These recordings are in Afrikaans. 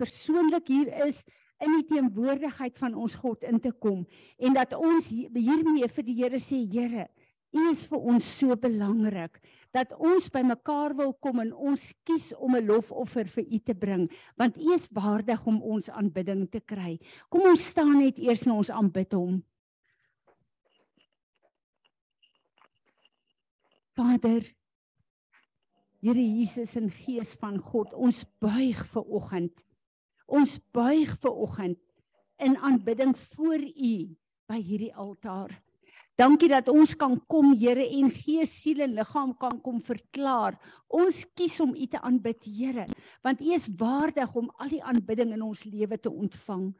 persoonlik hier is in die teenwoordigheid van ons God in te kom en dat ons hiermee vir die Here sê Here U is vir ons so belangrik dat ons by mekaar wil kom en ons kies om 'n lofoffer vir U te bring want U is waardig om ons aanbidding te kry. Kom ons staan net eers en ons aanbid hom. Vader Here Jesus in gees van God, ons buig ver oggend. Ons buig ver oggend in aanbidding voor U by hierdie altaar. Dankie dat ons kan kom Here en gees, siel en liggaam kan kom verklaar. Ons kies om U te aanbid Here, want U is waardig om al die aanbidding in ons lewe te ontvang.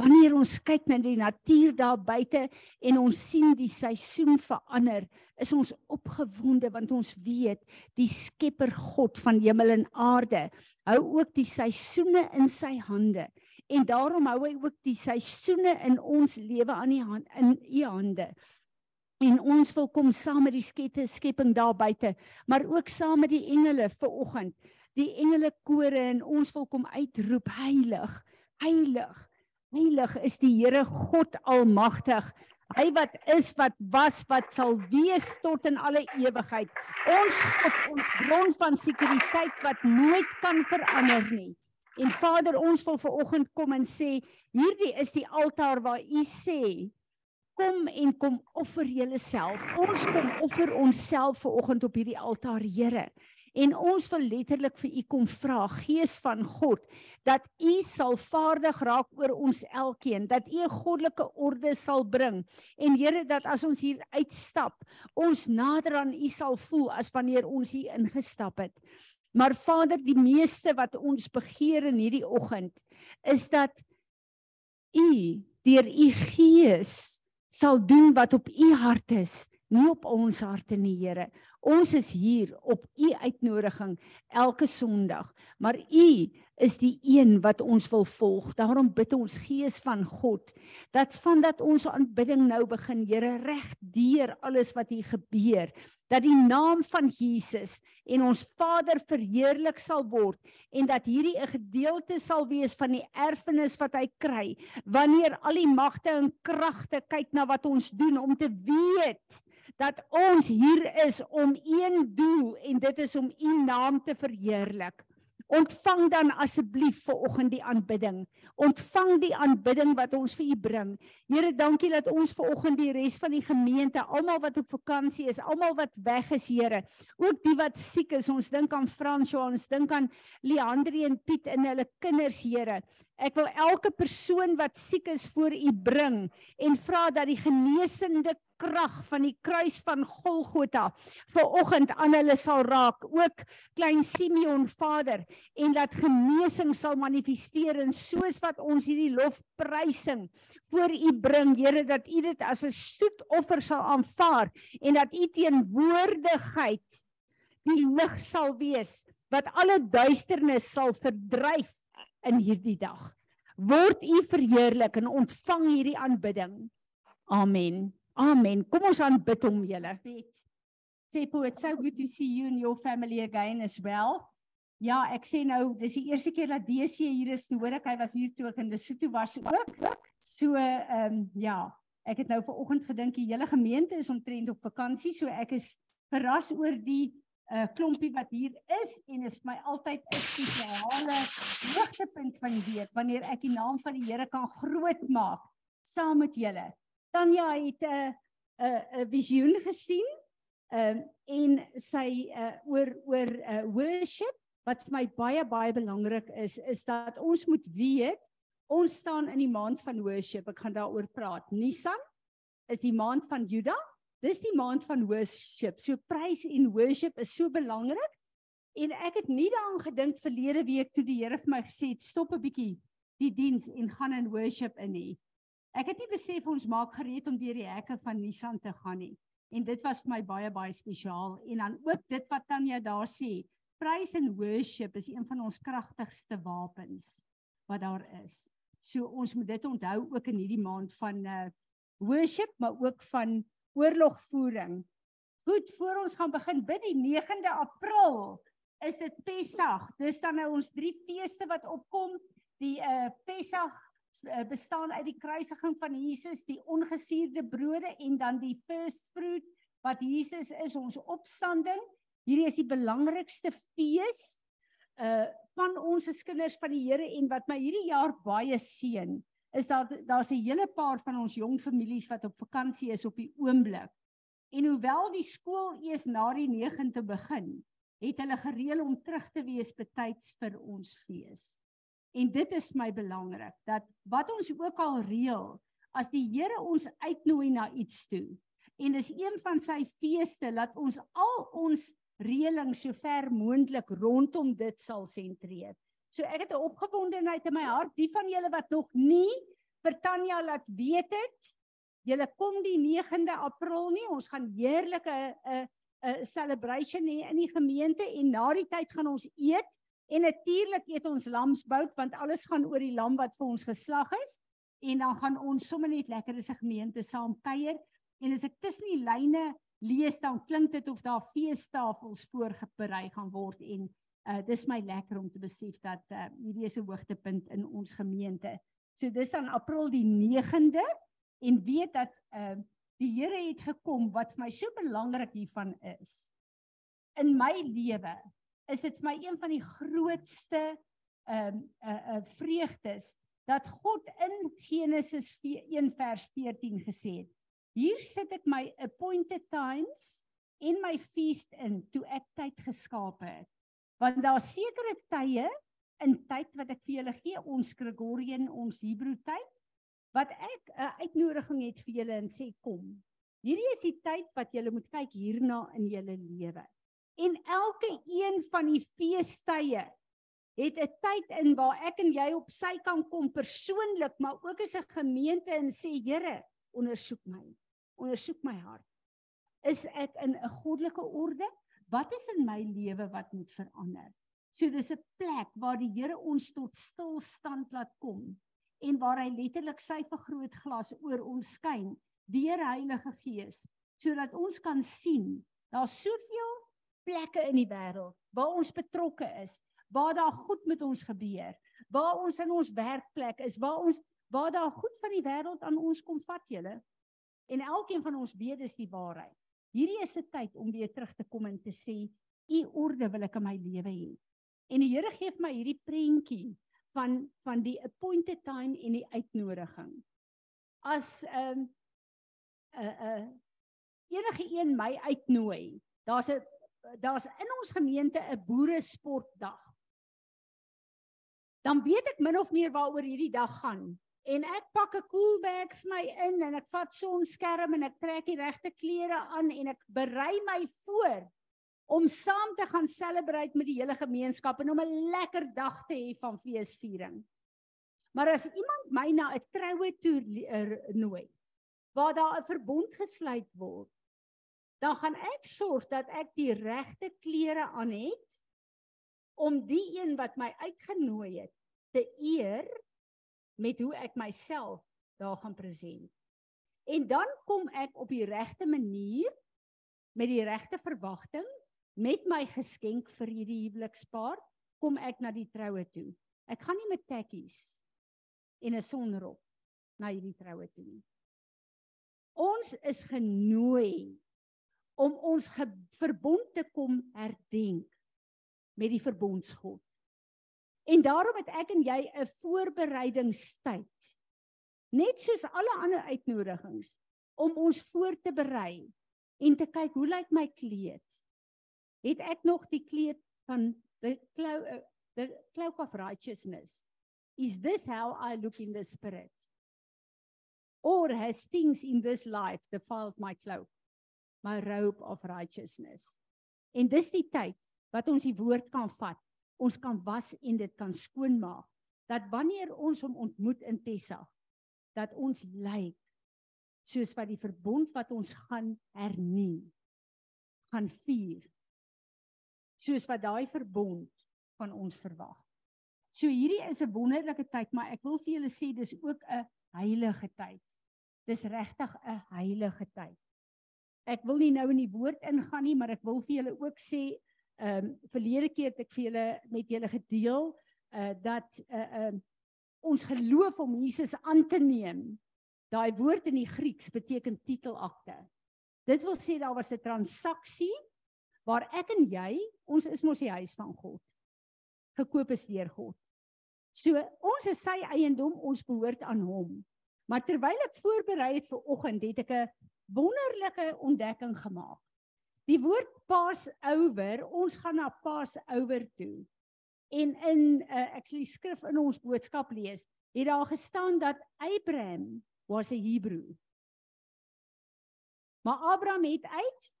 Wanneer ons kyk na die natuur daar buite en ons sien die seisoen verander, is ons opgewonde want ons weet die Skepper God van hemel en aarde hou ook die seisoene in sy hande. En daarom hou hy ook die seisoene in ons lewe aan die hand in u hande en ons wil kom saam met die skette skepping daar buite maar ook saam met die engele vir oggend die engele kore en ons wil kom uitroep heilig heilig heilig is die Here God almagtig hy wat is wat was wat sal wees tot in alle ewigheid ons God ons bron van sekuriteit wat nooit kan verander nie en Vader ons wil ver oggend kom en sê hierdie is die altaar waar u sê kom en kom offer julleself. Ons kom offer onsself ver oggend op hierdie altaar, Here. En ons wil letterlik vir u kom vra, Gees van God, dat u sal vaardig raak oor ons elkeen, dat u 'n goddelike orde sal bring. En Here, dat as ons hier uitstap, ons nader aan u sal voel as wanneer ons hier ingestap het. Maar Vader, die meeste wat ons begeer in hierdie oggend is dat u deur u Gees sal doen wat op u hart is, nie op ons harte nie, Here. Ons is hier op u uitnodiging elke Sondag, maar u is die een wat ons wil volg. Daarom bid ons Gees van God dat vandat ons aanbidding nou begin, Here, reg deur alles wat hier gebeur, dat die naam van Jesus en ons Vader verheerlik sal word en dat hierdie 'n gedeelte sal wees van die erfenis wat hy kry wanneer al die magte en kragte kyk na wat ons doen om te weet dat ons hier is om een doel en dit is om u naam te verheerlik. Ontvang dan asseblief ver oggend die aanbidding. Ontvang die aanbidding wat ons vir u bring. Here, dankie dat ons ver oggend die res van die gemeente, almal wat op vakansie is, almal wat weg is, Here, ook die wat siek is. Ons dink aan Fransjo, ons dink aan Leandri en Piet en hulle kinders, Here. Ek wil elke persoon wat siek is voor u bring en vra dat die genesende krag van die kruis van Golgotha vir oggend aan hulle sal raak. Ook klein Simeon Vader en dat genesing sal manifesteer en soos wat ons hierdie lofprysing voor u bring Here dat u dit as 'n soet offer sal aanvaar en dat u teenwoordigheid die lig sal wees wat alle duisternis sal verdryf in hierdie dag word u verheerlik en ontvang hierdie aanbidding amen Amen. Kom ons aanbid hom julle. Sepo, it's so good to see you and your family again as well. Ja, ek sê nou, dis die eerste keer dat DC hier is. Toe hoor ek hy was hier toe ek in Lesotho was ook. So ehm um, ja, ek het nou vanoggend gedink die hele gemeente is omtrent op vakansie, so ek is verras oor die uh klompie wat hier is en is my altyd 'n spesiale hoogtepunt van week wanneer ek die naam van die Here kan groot maak saam met julle. Tanya het 'n 'n 'n visioen gesien um, en sy uh, oor oor uh, worship wat vir my baie baie belangrik is is dat ons moet weet ons staan in die maand van worship. Ek gaan daaroor praat. Nisan is die maand van Juda. Dis die maand van worship. So prys en worship is so belangrik. En ek het nie daaraan gedink verlede week toe die Here vir my gesê het stop 'n bietjie die diens en gaan in worship in nie. Ek het nie besef ons maak gereed om deur die hekke van Nissan te gaan nie. En dit was vir my baie baie spesiaal en dan ook dit wat Tanya daar sê, praise and worship is een van ons kragtigste wapens wat daar is. So ons moet dit onthou ook in hierdie maand van uh worship, maar ook van oorlogvoering. Goed, voor ons gaan begin bid die 9de April is dit Pessach. Dis dan nou ons drie feeste wat opkom, die die uh Pessach uh, bestaan uit die kruisiging van Jesus, die ongesuurde brode en dan die first fruit wat Jesus is ons opstanding. Hierdie is die belangrikste fees uh van ons as kinders van die Here en wat my hierdie jaar baie seën is dat daar's 'n hele paar van ons jong families wat op vakansie is op die oomblik. En hoewel die skool eers na die 9de begin, het hulle gereël om terug te wees betyds vir ons fees. En dit is my belangrik dat wat ons ook al reël, as die Here ons uitnooi na iets toe en dis een van sy feeste dat ons al ons reëling sover moontlik rondom dit sal sentreer. So ek het 'n opgewondenheid in my hart, die van julle wat nog nie vir Tanya laat weet het, julle kom die 9de April nie, ons gaan heerlike 'n 'n celebration hê in die gemeente en na die tyd gaan ons eet en natuurlik eet ons lamsbout want alles gaan oor die lam wat vir ons geslag is. En dan gaan ons sommer net lekker as 'n gemeente saam kuier. En as ek tussen die lyne lees dan klink dit of daar feestafels voorberei gaan word en uh dis my lekker om te besef dat uh hierdie is 'n hoogtepunt in ons gemeente. So dis aan April die 9de en weet dat uh die Here het gekom wat vir my so belangrik hiervan is. In my lewe is dit vir my een van die grootste ehm uh, uh, uh vreugdes dat God in Genesis 1 vers 14 gesê het Hier sit ek my appointed times en my feast in toe ek tyd geskaap het. Want daar sekere tye in tyd wat ek vir julle gee, ons Gregorian, ons Hebreë tyd, wat ek 'n uitnodiging het vir julle en sê kom. Hierdie is die tyd wat julle moet kyk hierna in julle lewe. En elke een van die feestye het 'n tyd in waar ek en jy op sy kan kom persoonlik, maar ook as 'n gemeente en sê Here, ondersoek my ondersoek my hart. Is ek in 'n goddelike orde? Wat is in my lewe wat moet verander? So dis 'n plek waar die Here ons tot stilstand laat kom en waar hy letterlik sy vergrootglas oor ons skyn deur Heilige Gees sodat ons kan sien daar's soveel plekke in die wêreld waar ons betrokke is, waar daar goed met ons gebeur, waar ons in ons werkplek is, waar ons waar daar goed van die wêreld aan ons kom vat julle En elkeen van ons weet dis die waarheid. Hierdie is 'n tyd om weer terug te kom en te sê, "U orde wil ek in my lewe hê." En die Here gee vir my hierdie prentjie van van die appointed time en die uitnodiging. As 'n um, 'n uh, 'n uh, enige een my uitnooi, daar's 'n daar's in ons gemeente 'n boere sportdag. Dan weet ek min of meer waaroor hierdie dag gaan en ek pak 'n cool bag vir my in en ek vat sonskerm en ek trek die regte klere aan en ek berei my voor om saam te gaan celebrate met die hele gemeenskap en om 'n lekker dag te hê van feesviering. Maar as iemand my na 'n troue toe er, nooi waar daar 'n verbond gesluit word, dan gaan ek sorg dat ek die regte klere aan het om die een wat my uitgenooi het te eer met hoe ek myself daar gaan present. En dan kom ek op die regte manier met die regte verwagting met my geskenk vir hierdie huwelikspaar kom ek na die troue toe. Ek gaan nie met tekkies en 'n sonrok na hierdie troue toe nie. Ons is genooi om ons verbond te kom herdenk met die verbondsgod. En daarom het ek en jy 'n voorbereidingstyd. Net soos alle ander uitnodigings om ons voor te berei en te kyk hoe lyk my kleed. Het ek nog die kleed van the cloak uh, the cloak of righteousness? Is this how I look in the spirit? Or has things in this life defiled my cloak, my robe of righteousness? En dis die tyd wat ons die woord kan vat ons kan was en dit kan skoonmaak dat wanneer ons hom ontmoet in Pessach dat ons lyk soos wat die verbond wat ons gaan hernie gaan vier soos wat daai verbond van ons verwag. So hierdie is 'n wonderlike tyd, maar ek wil vir julle sê dis ook 'n heilige tyd. Dis regtig 'n heilige tyd. Ek wil nie nou in die woord ingaan nie, maar ek wil vir julle ook sê Ehm um, verlede keer het ek vir julle met julle gedeel uh dat uh ehm uh, ons geloof om Jesus aan te neem. Daai woord in die Grieks beteken titelakte. Dit wil sê daar was 'n transaksie waar ek en jy, ons is mos die huis van God. Gekoop is deur God. So ons is sy eiendom, ons behoort aan hom. Maar terwyl ek voorberei het vir oggend, het ek 'n wonderlike ontdekking gemaak. Die woord Passover, ons gaan na Passover toe. En in uh, actually skrif in ons boodskap lees, het daar gestaan dat Abraham was 'n Hebreë. Maar Abraham het uit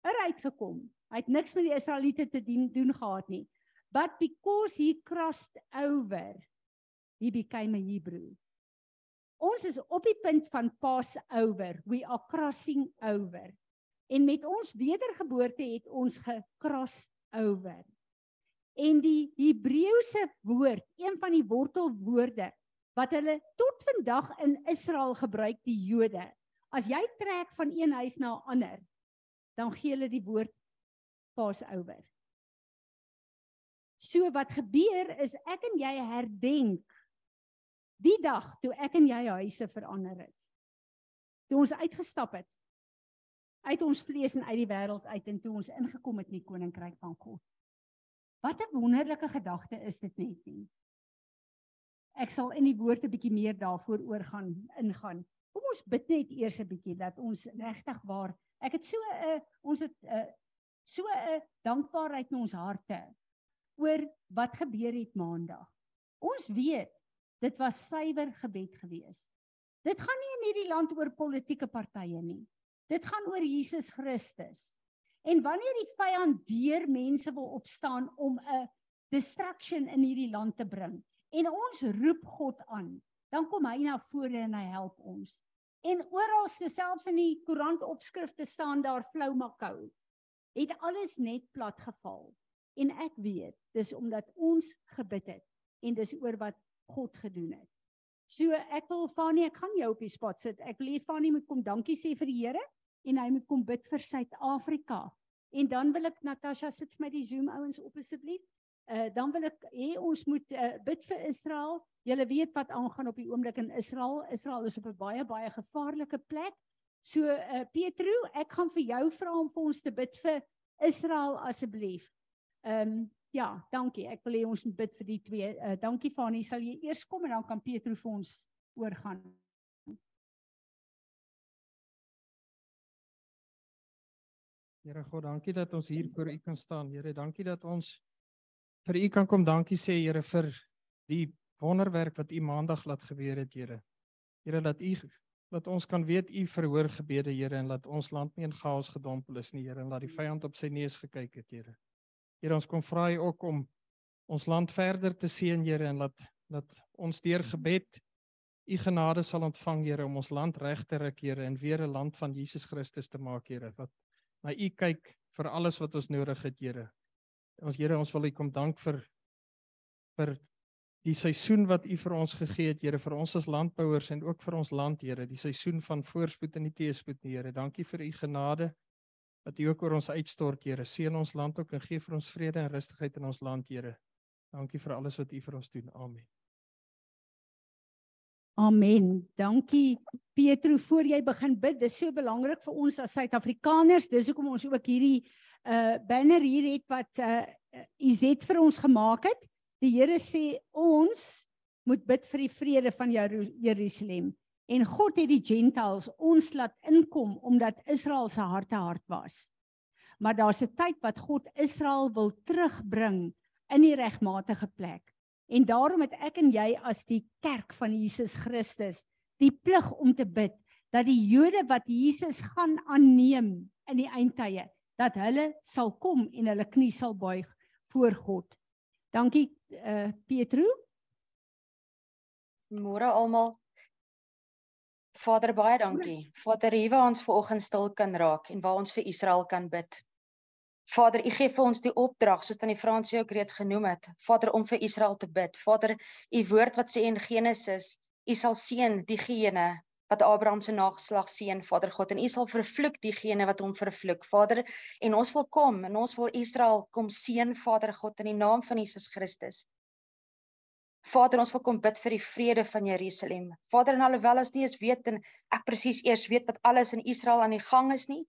eruit gekom. Hy het niks met die Israeliete te doen, doen gehad nie. But because he crossed over, he became a Hebrew. Ons is op die punt van Passover. We are crossing over. En met ons wedergeboorte het ons gecross over. En die Hebreëse woord, een van die wortelwoorde wat hulle tot vandag in Israel gebruik, die Jode. As jy trek van een huis na 'n ander, dan gee hulle die woord Passover. So wat gebeur is ek en jy herdenk die dag toe ek en jy huise verander het. Toe ons uitgestap het uit ons vlees en uit die wêreld uit en toe ons ingekom het in die koninkryk van God. Wat 'n wonderlike gedagte is dit net nie. Ek sal in die woord 'n bietjie meer daarvoor oor gaan ingaan. Kom ons bid net eers 'n bietjie dat ons regtig waar ek het so 'n uh, ons het 'n uh, so 'n uh, dankbaarheid in ons harte oor wat gebeur het maandag. Ons weet dit was suiwer gebed geweest. Dit gaan nie in hierdie land oor politieke partye nie. Dit gaan oor Jesus Christus. En wanneer die vyand deur mense wil opstaan om 'n distraction in hierdie land te bring en ons roep God aan, dan kom hy na vore en hy help ons. En oral selfs in die koerant opskrifte staan daar flou makou. Het alles net plat geval. En ek weet, dis omdat ons gebid het en dis oor wat God gedoen het. So ek wil Fanie, ek gaan jou op die spot sit. Ek wil hê Fanie moet kom dankie sê vir die Here en hy moet kom bid vir Suid-Afrika. En dan wil ek Natasha sit vir my die Zoom ouens op asseblief. Uh dan wil ek hê ons moet uh, bid vir Israel. Julle weet wat aangaan op die oomblik in Israel. Israel is op 'n baie baie gevaarlike plek. So uh Petro, ek gaan vir jou vra om vir ons te bid vir Israel asseblief. Ehm um, ja, dankie. Ek wil hê ons moet bid vir die twee. Uh dankie Fanie, sal jy eers kom en dan kan Petro vir ons oorgaan. Here God, dankie dat ons hier voor U kan staan. Here, dankie dat ons vir U kan kom dankie sê, Here, vir die wonderwerk wat U Maandag laat gebeur het, Here. Here, dat U dat ons kan weet U verhoor gebede, Here, en laat ons land nie in chaos gedompel is nie, Here, en laat die vyand op sy neus gekyk het, Here. Here, ons kom vra U ook om ons land verder te seën, Here, en laat dat ons deur gebed U genade sal ontvang, Here, om ons land reg te ruk, Here, en weer 'n land van Jesus Christus te maak, Here, wat na u kyk vir alles wat ons nodig het, Here. Ons Here, ons wil u kom dank vir vir die seisoen wat u vir ons gegee het, Here, vir ons as landbouers en ook vir ons land, Here, die seisoen van voorspoed en die teëspoed, Here. Dankie vir u genade wat u ook oor ons uitstort, Here. Seën ons land ook en gee vir ons vrede en rustigheid in ons land, Here. Dankie vir alles wat u vir ons doen. Amen. Amen. Dankie Petro voor jy begin bid. Dis so belangrik vir ons as Suid-Afrikaners. Dis hoekom ons ook hierdie uh banner hier het wat uh Izet vir ons gemaak het. Die Here sê ons moet bid vir die vrede van Jerusalem. En God het die Gentiles ons laat inkom omdat Israel se harte hard was. Maar daar's 'n tyd wat God Israel wil terugbring in die regmatige plek. En daarom het ek en jy as die kerk van Jesus Christus die plig om te bid dat die Jode wat Jesus gaan aanneem in die eindtye dat hulle sal kom en hulle knie sal buig voor God. Dankie uh Petro. Môre almal. Vader baie dankie. Vader, hier waar ons ver oggend stil kan raak en waar ons vir Israel kan bid. Vader, U gee vir ons die opdrag soos tannie Fransie ook reeds genoem het, Vader om vir Israel te bid. Vader, U woord wat sê in Genesis, U sal seën diegene wat Abraham se nageslag seën, Vader God, en U sal vervloek diegene wat hom vervloek. Vader, en ons wil kom en ons wil Israel kom seën, Vader God, in die naam van Jesus Christus. Vader, ons wil kom bid vir die vrede van Jerusalem. Vader, en alhoewel ons nie eens weet en ek presies eers weet wat alles in Israel aan die gang is nie,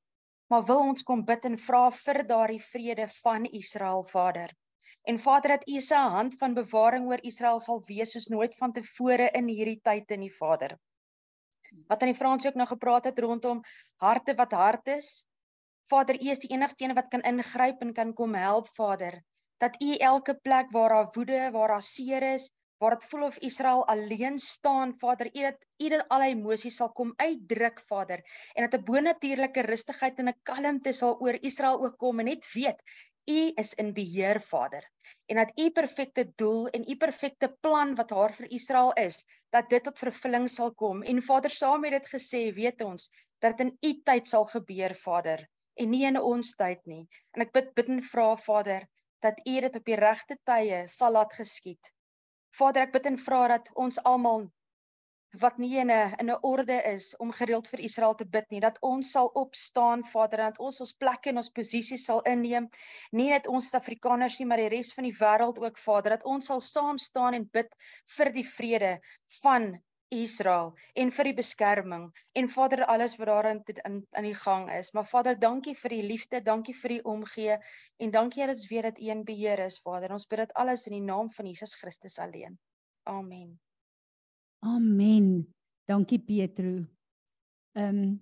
maar wil ons kom bid en vra vir daardie vrede van Israel, Vader. En Vader, dat U se hand van bewaring oor Israel sal wees soos nooit vantevore in hierdie tyd in die Vader. Wat aan die Frans ook nou gepraat het rondom harte wat hart is. Vader, U is die enigste een wat kan ingryp en kan kom help, Vader. Dat U elke plek waar daar woede, waar daar seer is, waar dit voel of Israel alleen staan, Vader, U dat U dit al emosies sal kom uitdruk, Vader, en dat 'n bonatuurlike rustigheid en 'n kalmte sal oor Israel ook kom en net weet U is in beheer, Vader. En dat U perfekte doel en U perfekte plan wat haar vir Israel is, dat dit tot vervulling sal kom. En Vader, saam met dit gesê, weet ons dat in U tyd sal gebeur, Vader, en nie in ons tyd nie. En ek bid bid en vra, Vader, dat U dit op die regte tye sal laat geskied. Vader, ek bid en vra dat ons almal wat nie in 'n in 'n orde is om gereeld vir Israel te bid nie, dat ons sal opstaan, Vader, dat ons ons plekke en ons posisies sal inneem, nie net ons Suid-Afrikaners nie, maar die res van die wêreld ook, Vader, dat ons sal saam staan en bid vir die vrede van Israel en vir die beskerming en Vader alles wat daarin in in die gang is. Maar Vader, dankie vir die liefde, dankie vir die omgee en dankie dat ons weet dat U in beheer is, Vader. Ons bid dit alles in die naam van Jesus Christus alleen. Amen. Amen. Dankie Petro. Ehm um,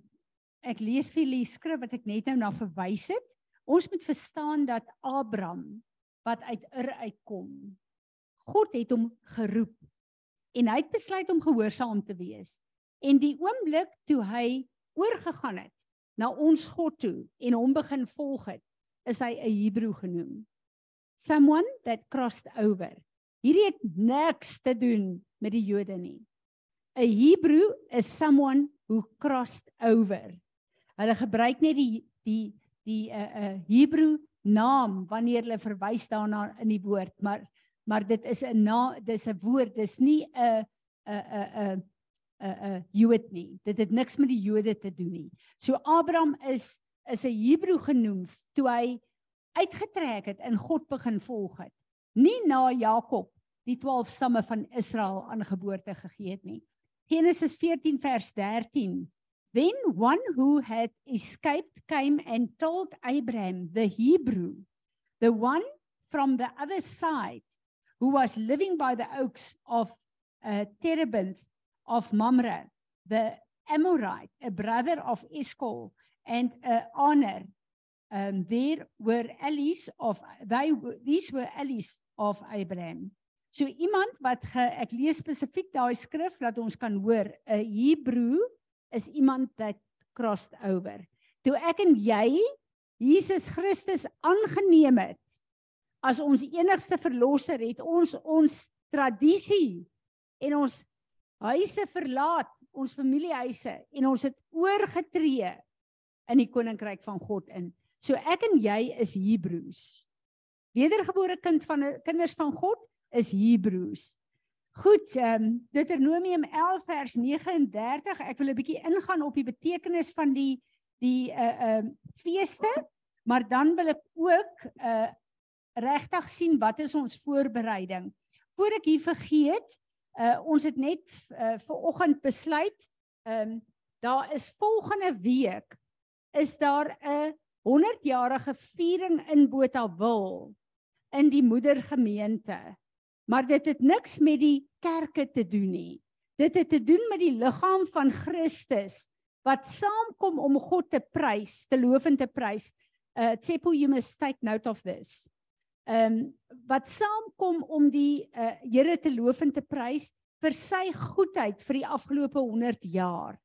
ek lees vir julle skrif wat ek net nou na verwys het. Ons moet verstaan dat Abraham wat uit Ur uitkom, God het hom geroep en hy het besluit om gehoorsaam te wees. En die oomblik toe hy oorgegaan het na ons God toe en hom begin volg het, is hy 'n Hebreë genoem. Someone that crossed over. Hierdie het niks te doen met die Jode nie. 'n Hebreë is someone who crossed over. Hulle gebruik net die die die 'n uh, 'n uh, Hebreë naam wanneer hulle verwys daarna in die woord, maar maar dit is 'n na dis 'n woord, dis nie 'n 'n 'n 'n 'n Jood nie. Dit het niks met die Jode te doen nie. So Abraham is is 'n Hebreë genoem toe hy uitgetrek het en God begin volg het. Nie na Jakob die 12 stamme van Israel aan geboorte gegee het nie. Genesis 14 vers 13 Then one who had escaped came and told Abraham the Hebrew the one from the other side who was living by the oaks of uh, Terebinth of Mamre, the Amorite, a brother of Eshcol, and uh, Honor. Um, there were allies of they these were allies of Abraham. So iemand wat ge, ek lees spesifiek daai skrif dat ons kan hoor 'n Hebreë is iemand wat crossed over. Toe ek en jy Jesus Christus aangeneem het as ons enigste verlosser het ons ons tradisie en ons huise verlaat, ons familiehuise en ons het oorgetree in die koninkryk van God in. So ek en jy is Hebreëus. Wedergebore kind van kinders van God is Hebreëus. Goed, ehm um, Deuteronomium 11 vers 39. Ek wil 'n bietjie ingaan op die betekenis van die die uh ehm uh, feeste, maar dan wil ek ook uh regtig sien wat is ons voorbereiding. Voor ek hier vergeet, uh ons het net uh ver oggend besluit, ehm um, daar is volgende week is daar 'n 100-jarige viering in Botawil in die moedergemeente. Maar dit het niks met die kerke te doen nie. Dit het te doen met die liggaam van Christus wat saamkom om God te prys, te loof en te prys. Uh Tsepo you must take note of this ehm um, wat saamkom om die uh, Here te loof en te prys vir sy goedheid vir die afgelope 100 jaar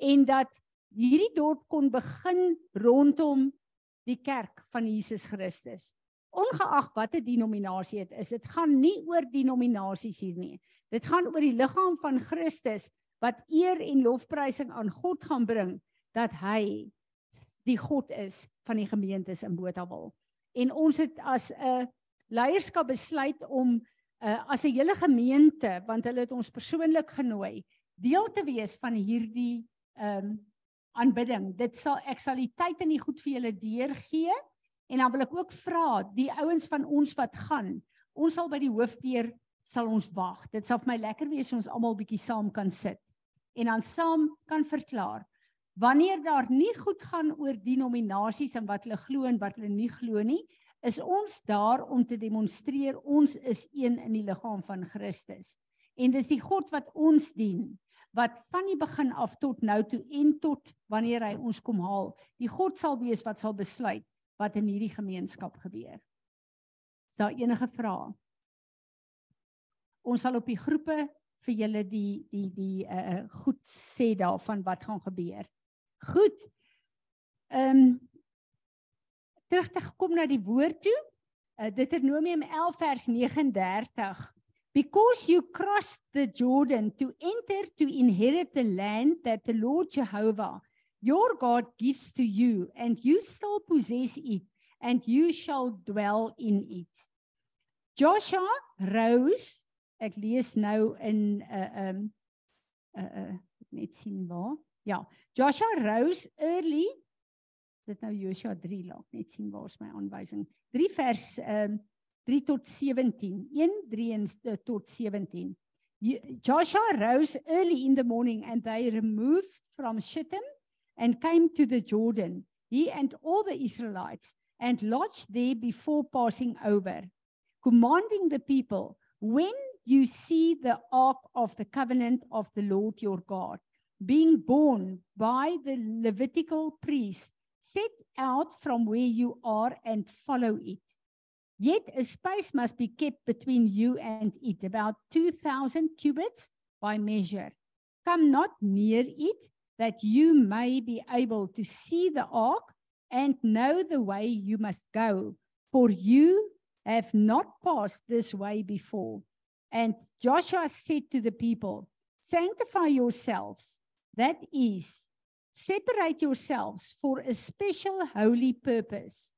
en dat hierdie dorp kon begin rondom die kerk van Jesus Christus. Ongeag watter denominasie dit is, dit gaan nie oor denominasies hier nie. Dit gaan oor die liggaam van Christus wat eer en lofprysing aan God gaan bring dat hy die God is van die gemeentes in Botawil en ons het as 'n uh, leierskap besluit om uh, as 'n hele gemeente want hulle het ons persoonlik genooi deel te wees van hierdie ehm um, aanbidding. Dit sal ek sal die tyd en die goed vir julle deurgee en dan wil ek ook vra die ouens van ons wat gaan, ons sal by die hoofdeur sal ons wag. Dit sal vir my lekker wees ons almal bietjie saam kan sit en dan saam kan verklaar wanneer daar nie goed gaan oor denominasies en wat hulle glo en wat hulle nie glo nie, is ons daar om te demonstreer ons is een in die liggaam van Christus. En dis die God wat ons dien wat van die begin af tot nou toe en tot wanneer hy ons kom haal, die God sal wees wat sal besluit wat in hierdie gemeenskap gebeur. Is daar enige vrae? Ons sal op die groepe vir julle die die die uh goed sê daarvan wat gaan gebeur. Goed. Ehm um, terug te gekom na die woord toe. Uh, Deuteronomium 11 vers 39. Because you crossed the Jordan to enter to inherit the land that the Lord Jehovah your God gives to you and you shall possess it and you shall dwell in it. Joshua rose ek lees nou in 'n uh, um 'n uh, uh, net sien waar. Ja, Joshua rose early. Dit nou Joshua 3 laat net sien waar's my aanwysing. 3 vers um 3 tot 17. 1 3 en uh, tot 17. Joshua rose early in the morning and they removed from Shittim and came to the Jordan, he and all the Israelites, and lodged there before passing over, commanding the people, When you see the ark of the covenant of the Lord your God being born by the Levitical priest, set out from where you are and follow it. Yet a space must be kept between you and it, about 2,000 cubits by measure. Come not near it, that you may be able to see the ark and know the way you must go, for you have not passed this way before. And Joshua said to the people, Sanctify yourselves, that is, separate yourselves for a special holy purpose.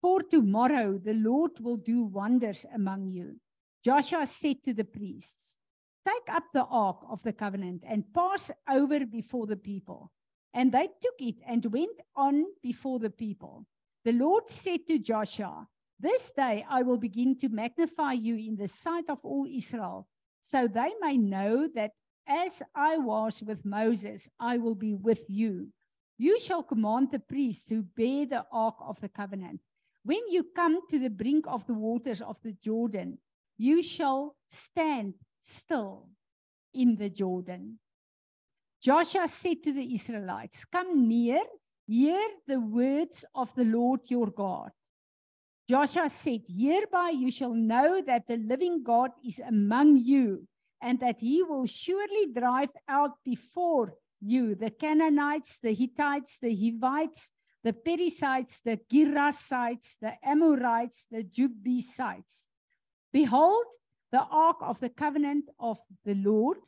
For tomorrow the Lord will do wonders among you. Joshua said to the priests, Take up the ark of the covenant and pass over before the people. And they took it and went on before the people. The Lord said to Joshua, This day I will begin to magnify you in the sight of all Israel, so they may know that as I was with Moses, I will be with you. You shall command the priests to bear the ark of the covenant. When you come to the brink of the waters of the Jordan, you shall stand still in the Jordan. Joshua said to the Israelites, Come near, hear the words of the Lord your God. Joshua said, Hereby you shall know that the living God is among you, and that he will surely drive out before you the Canaanites, the Hittites, the Hivites, the Perizzites, the Girasites, the Amorites, the Jebusites. Behold, the ark of the covenant of the Lord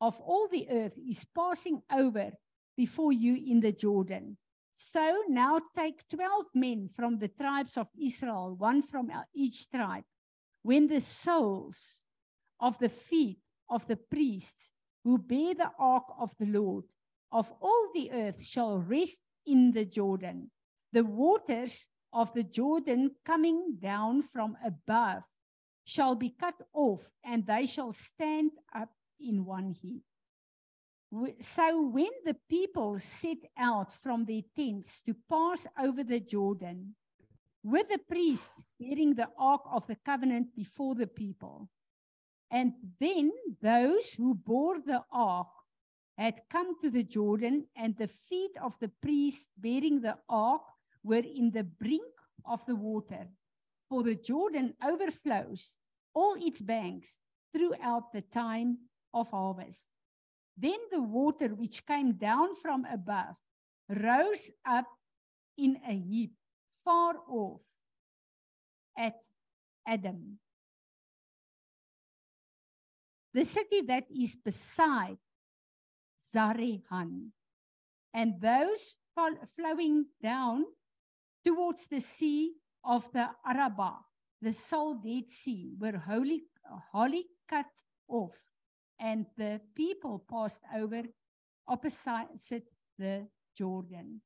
of all the earth is passing over before you in the Jordan. So now take 12 men from the tribes of Israel, one from each tribe. When the soles of the feet of the priests who bear the ark of the Lord. Of all the earth shall rest in the Jordan, the waters of the Jordan coming down from above shall be cut off, and they shall stand up in one heap. So when the people set out from their tents to pass over the Jordan, with the priest bearing the ark of the covenant before the people, and then those who bore the ark had come to the Jordan, and the feet of the priest bearing the ark were in the brink of the water. For the Jordan overflows all its banks throughout the time of harvest. Then the water which came down from above rose up in a heap far off at Adam. The city that is beside Zarehan, and those flowing down towards the sea of the Araba, the Salt Dead Sea, were wholly, wholly cut off and the people passed over opposite the Jordan.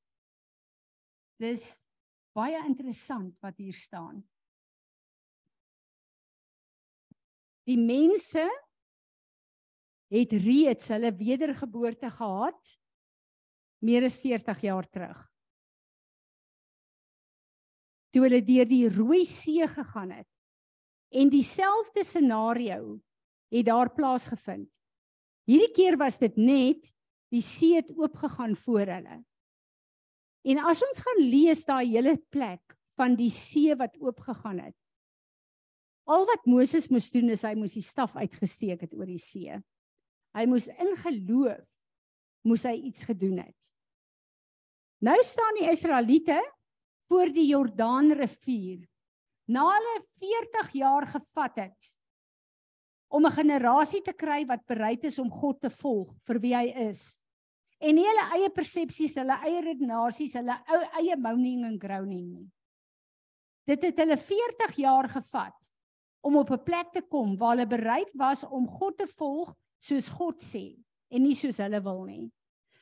Dis baie interessant wat hier staan. Die mense het reeds hulle wedergeboorte gehad meer as 40 jaar terug. Toe hulle deur die Rooi See gegaan het en dieselfde scenario het daar plaasgevind. Hierdie keer was dit net die see het oopgegaan voor hulle. En as ons gaan lees daai hele plek van die see wat oopgegaan het. Al wat Moses moes doen is hy moes die staf uitgesteek het oor die see. Hy moes in geloof moes hy iets gedoen het. Nou staan die Israeliete voor die Jordaanrivier. Na hulle 40 jaar gevat het om 'n generasie te kry wat bereid is om God te volg vir wie hy is. En nie hulle eie persepsies, hulle eie redenasies, hulle eie moaning and groaning nie. Dit het hulle 40 jaar gevat om op 'n plek te kom waar hulle bereid was om God te volg soos God sê en nie soos hulle wil nie.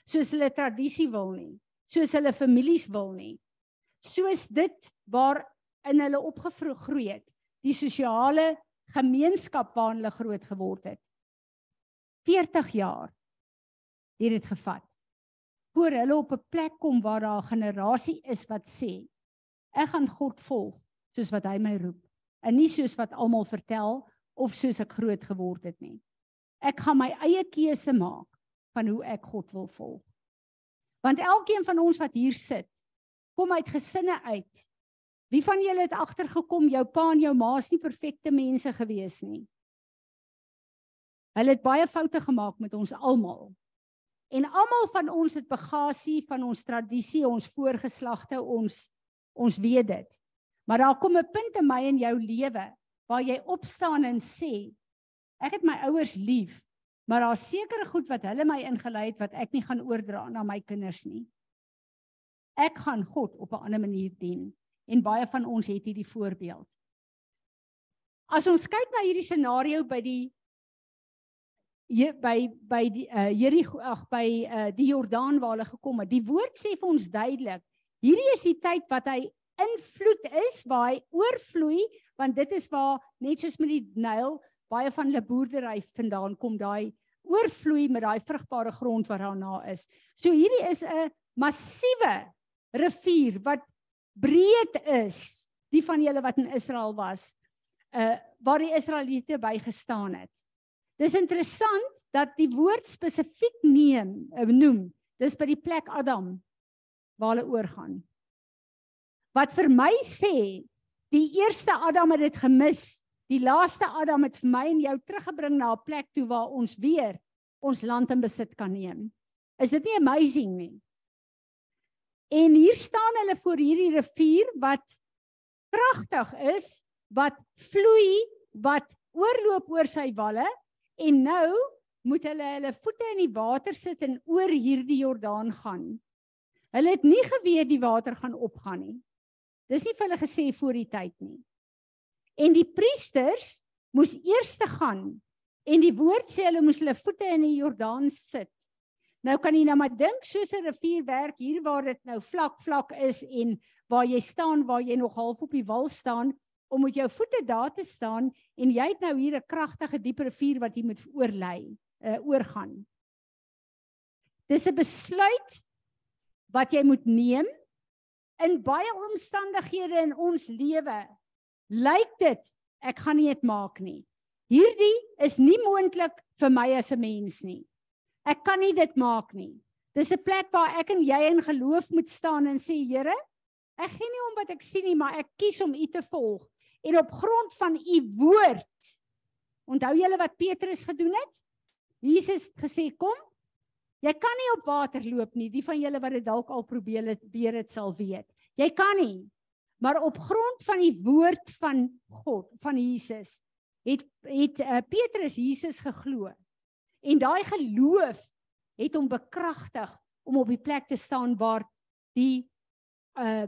Soos hulle tradisie wil nie, soos hulle families wil nie. Soos dit waar in hulle opgegroei het, die sosiale gemeenskap waarin hulle groot geword het. 40 jaar het dit gevat voor hulle op 'n plek kom waar daar 'n generasie is wat sê ek gaan God volg soos wat hy my roep en nie soos wat almal vertel of soos ek groot geword het nie. Ek gaan my eie keuse maak van hoe ek God wil volg. Want elkeen van ons wat hier sit, kom uit gesinne uit Wie van julle het agtergekom jou pa en jou ma is nie perfekte mense gewees nie? Hulle het baie foute gemaak met ons almal. En almal van ons het bagasie van ons tradisie, ons voorgeslagte, ons ons weet dit. Maar daar kom 'n punt in my en jou lewe waar jy opstaan en sê ek het my ouers lief, maar daar's sekere goed wat hulle my ingelei het wat ek nie gaan oordra aan my kinders nie. Ek gaan God op 'n ander manier dien en baie van ons het hierdie voorbeeld. As ons kyk na hierdie scenario by die by by die uh Jerigo ag by uh die Jordaan waar hulle gekom het. Die woord sê vir ons duidelik, hierdie is die tyd wat hy invloed is, waar hy oorvloei, want dit is waar net soos met die Nyl baie van hulle boerdery vandaan kom, daai oorvloei met daai vrugbare grond wat daarna is. So hierdie is 'n massiewe rivier wat breed is die van julle wat in Israel was uh waar die Israeliete by gestaan het. Dis interessant dat die woord spesifiek neem uh, noem. Dis by die plek Adam waar hulle oorgaan. Wat vir my sê die eerste Adam het dit gemis. Die laaste Adam het vir my en jou teruggebring na 'n plek toe waar ons weer ons land in besit kan neem. Is dit nie amazing nie? En hier staan hulle voor hierdie rivier wat kragtig is, wat vloei, wat oorloop oor sy walle en nou moet hulle hulle voete in die water sit en oor hierdie Jordaan gaan. Hulle het nie geweet die water gaan opgaan nie. Dis nie vir hulle gesê voor die tyd nie. En die priesters moes eers te gaan en die woord sê hulle moes hulle voete in die Jordaan sit. Nou kan jy nou maar dink soos 'n rivier werk hier waar dit nou vlak vlak is en waar jy staan waar jy nog half op die wal staan om met jou voete daar te staan en jy het nou hier 'n kragtige diep rivier wat jy moet oorlei, uh, oorgaan. Dis 'n besluit wat jy moet neem in baie omstandighede in ons lewe. Lyk dit ek gaan nie dit maak nie. Hierdie is nie moontlik vir my as 'n mens nie. Ek kan nie dit maak nie. Dis 'n plek waar ek en jy in geloof moet staan en sê Here, ek gee nie om wat ek sien nie, maar ek kies om U te volg en op grond van U woord. Onthou julle wat Petrus gedoen het? Jesus het gesê, "Kom. Jy kan nie op water loop nie. Die van julle wat dit dalk al probeer het, beer dit sal weet. Jy kan nie. Maar op grond van die woord van God, van Jesus, het het uh, Petrus Jesus geglo. En daai geloof het hom bekragtig om op die plek te staan waar die uh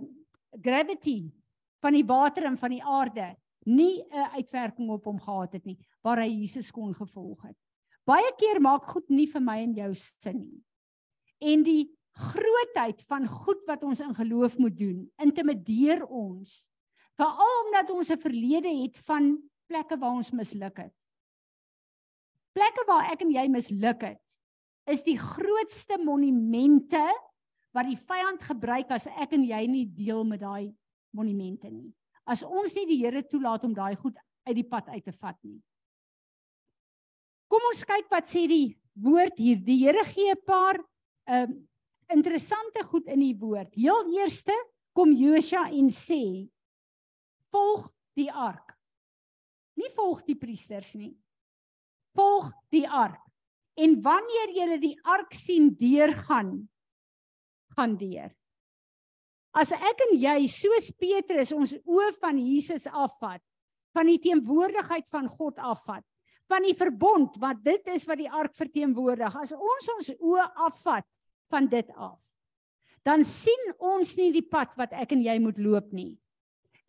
gravity van die water en van die aarde nie 'n uitwerking op hom gehad het nie, waar hy Jesus kon gevolg het. Baie keer maak goed nie vir my en jou sin nie. En die grootheid van goed wat ons in geloof moet doen, intimideer ons. Veral omdat ons 'n verlede het van plekke waar ons misluk het. Plekke waar ek en jy misluk het, is die grootste monumente wat die vyand gebruik as ek en jy nie deel met daai monumente nie. As ons nie die Here toelaat om daai goed uit die pad uit te vat nie. Kom ons kyk wat sê die woord hier. Die Here gee 'n paar ehm um, interessante goed in die woord. Heel eerste kom Josua en sê volg die ark. Nie volg die priesters nie. Volg die ark. En wanneer jy die ark sien deurgaan, gaan deur. As ek en jy soos Petrus ons oë van Jesus afvat, van die teenwoordigheid van God afvat, van die verbond wat dit is wat die ark verteenwoordig, as ons ons oë afvat van dit af, dan sien ons nie die pad wat ek en jy moet loop nie.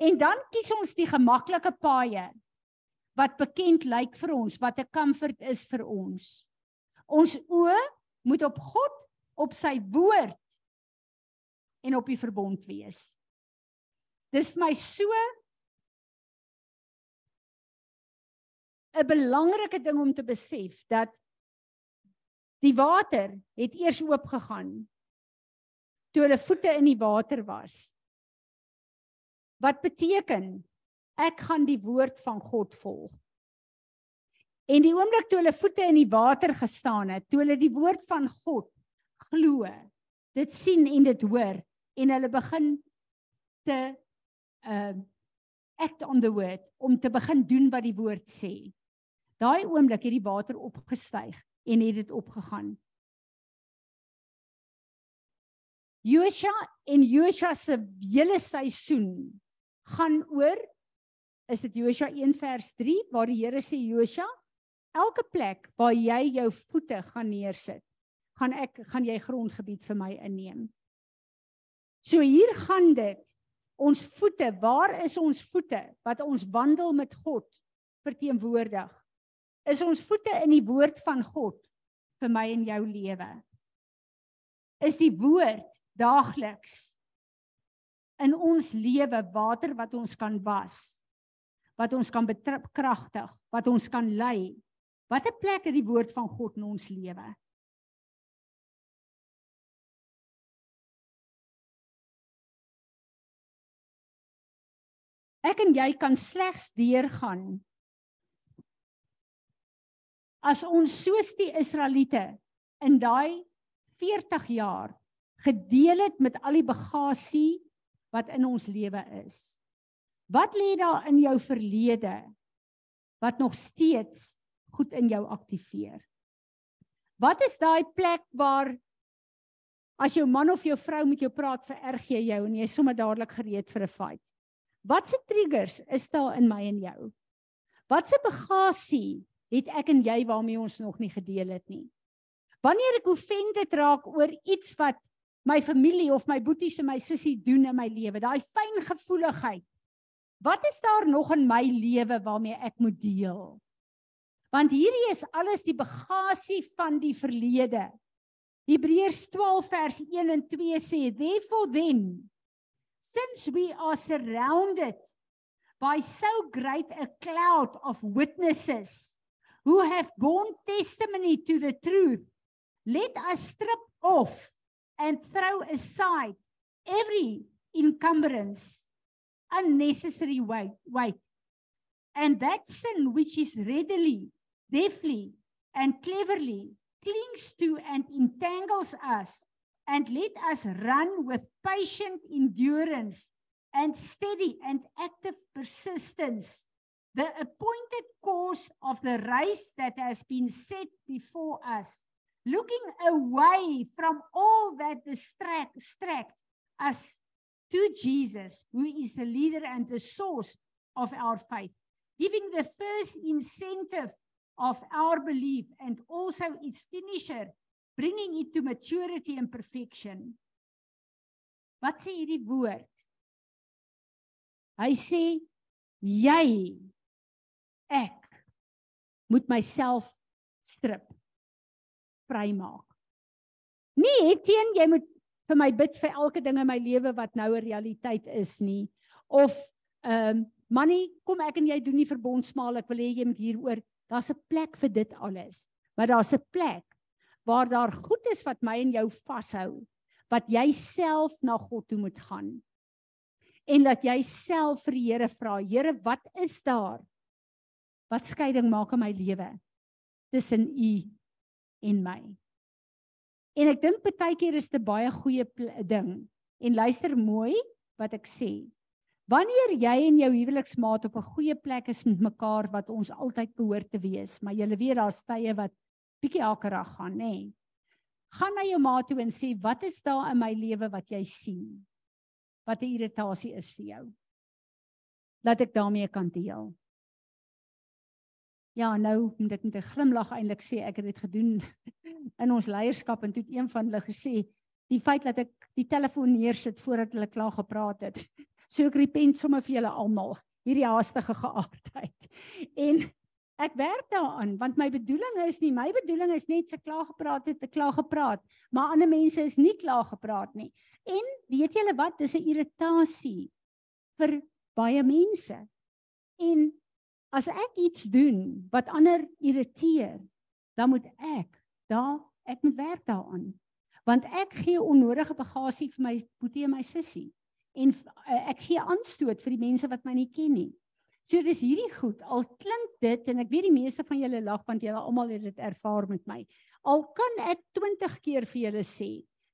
En dan kies ons die gemaklike paaie wat bekend lyk vir ons, wat 'n comfort is vir ons. Ons oë moet op God, op sy woord en op die verbond wees. Dis vir my so 'n belangrike ding om te besef dat die water het eers oop gegaan toe hulle voete in die water was. Wat beteken ek gaan die woord van God volg. En die oomblik toe hulle voete in die water gestaan het, toe hulle die woord van God glo, dit sien en dit hoor en hulle begin te uh act on the word om te begin doen wat die woord sê. Daai oomblik het die water opgestyg en het dit opgegaan. Josua en Josua se hele seisoen gaan oor is dit Josua 1 vers 3 waar die Here sê Josua elke plek waar jy jou voete gaan neersit gaan ek gaan jy grondgebied vir my inneem. So hier gaan dit ons voete, waar is ons voete wat ons wandel met God verteenwoordig? Is ons voete in die woord van God vir my en jou lewe. Is die woord daagliks in ons lewe water wat ons kan was, wat ons kan bekragtig, wat ons kan lei. Watter plek het die woord van God in ons lewe? Ek en jy kan slegs deurgaan as ons soos die Israeliete in daai 40 jaar gedeel het met al die bagasie wat in ons lewe is. Wat lê daar in jou verlede wat nog steeds goed in jou aktiveer? Wat is daai plek waar as jou man of jou vrou met jou praat vererg jy jou en jy is sommer dadelik gereed vir 'n fight? Wat se triggers is daar in my en jou? Wat se bagasie het ek en jy waarmee ons nog nie gedeel het nie. Wanneer ek offended raak oor iets wat my familie of my boeties en my sussie doen in my lewe, daai fyn gevoeligheid. Wat is daar nog in my lewe waarmee ek moet deel? Want hierdie is alles die bagasie van die verlede. Hebreërs 12 vers 1 en 2 sê, "Therefore then, since we are surrounded by so great a cloud of witnesses, who have borne testimony to the truth, let us strip off and throw aside every encumbrance, unnecessary weight, weight, and that sin which is readily, deftly, and cleverly clings to and entangles us, and let us run with patient endurance and steady and active persistence the appointed course of the race that has been set before us, looking away from all that distract, distract us to Jesus, who is the leader and the source of our faith, giving the first incentive of our belief and also its finisher, bringing it to maturity and perfection. Wat sê hierdie woord? Hy sê jy ek moet myself strip vrymaak. Nie teen jy moet vir my bid vir elke ding in my lewe wat nou 'n realiteit is nie of ehm um, manie kom ek en jy doen nie verbondsmaal ek wil hê jy moet hieroor Daar's 'n plek vir dit alles. Maar daar's 'n plek waar daar goed is wat my en jou vashou, wat jy self na God toe moet gaan. En dat jy self vir die Here vra, Here, wat is daar? Wat skeiding maak in my lewe tussen U en my? En ek dink baie keer is dit baie goeie ding. En luister mooi wat ek sê. Wanneer jy en jou huweliksmaat op 'n goeie plek is met mekaar wat ons altyd behoort te wees, maar jy weet daar's tye wat bietjie hakerig gaan, nê. Nee. Gaan na jou maat toe en sê, "Wat is daar in my lewe wat jy sien? Wat 'n irritasie is vir jou?" Laat ek daarmee kan deel. Ja, nou moet ek met 'n glimlag eintlik sê ek het dit gedoen in ons leierskap en toe het een van hulle gesê, "Die feit dat ek die telefoon neersit voordat hulle klaar gepraat het, So ek repent sommer vir julle almal hierdie haastige geaardheid. En ek werk daaraan want my bedoeling is nie my bedoeling is net se klaar gepraat het, te klaar gepraat, maar ander mense is nie klaar gepraat nie. En weet julle wat, dis 'n irritasie vir baie mense. En as ek iets doen wat ander irriteer, dan moet ek daar ek moet werk daaraan. Want ek gee onnodige bagasie vir my boetie en my sussie en uh, ek gee aanstoot vir die mense wat my nie ken nie. So dis hierdie goed. Al klink dit en ek weet die meeste van julle lag want julle almal het dit ervaar met my. Al kan ek 20 keer vir julle sê,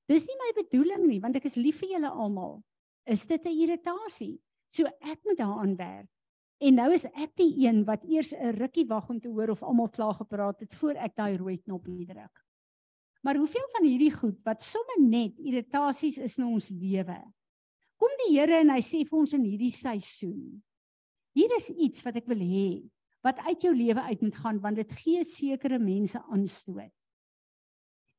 dis nie my bedoeling nie want ek is lief vir julle almal. Is dit 'n irritasie? So ek moet daaraan werk. En nou is ek die een wat eers 'n rukkie wag om te hoor of almal klaar gepraat het voor ek daai rooi knop druk. Maar hoeveel van hierdie goed wat sommer net irritasies is in ons lewe, kom die Here en hy sê vir ons in hierdie seisoen. Hier is iets wat ek wil hê wat uit jou lewe uit moet gaan want dit gee sekere mense aanstoot.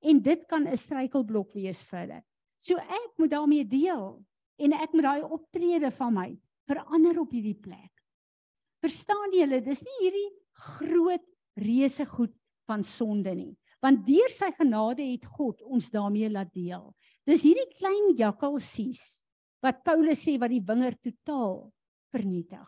En dit kan 'n struikelblok wees vir hulle. So ek moet daarmee deel en ek moet daai optrede van my verander op hierdie plek. Verstaan julle, dis nie hierdie groot reuse goed van sonde nie, want deur sy genade het God ons daarmee laat deel. Dis hierdie klein jakkalsies wat Paulus sê wat die wingerd totaal vernietig.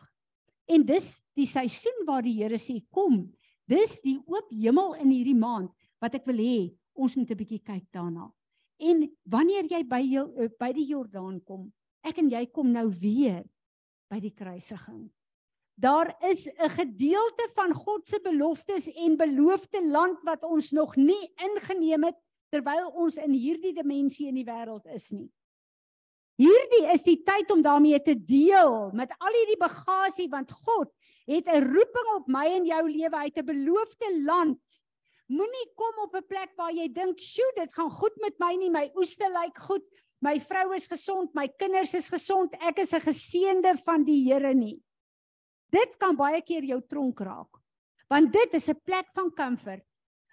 En dis die seisoen waar die Here sê kom. Dis die oop hemel in hierdie maand wat ek wil hê ons moet 'n bietjie kyk daarna. En wanneer jy by jou eh, by die Jordaan kom, ek en jy kom nou weer by die kruisiging. Daar is 'n gedeelte van God se beloftes en beloofde land wat ons nog nie ingeneem het terwyl ons in hierdie dimensie in die wêreld is nie. Hierdie is die tyd om daarmee te deel met al hierdie bagasie want God het 'n roeping op my en jou lewe uit 'n beloofde land. Moenie kom op 'n plek waar jy dink, "Sjoe, dit gaan goed met my nie, my oeste lyk goed, my vrou is gesond, my kinders is gesond, ek is 'n geseënde van die Here nie." Dit kan baie keer jou tronk raak. Want dit is 'n plek van comfort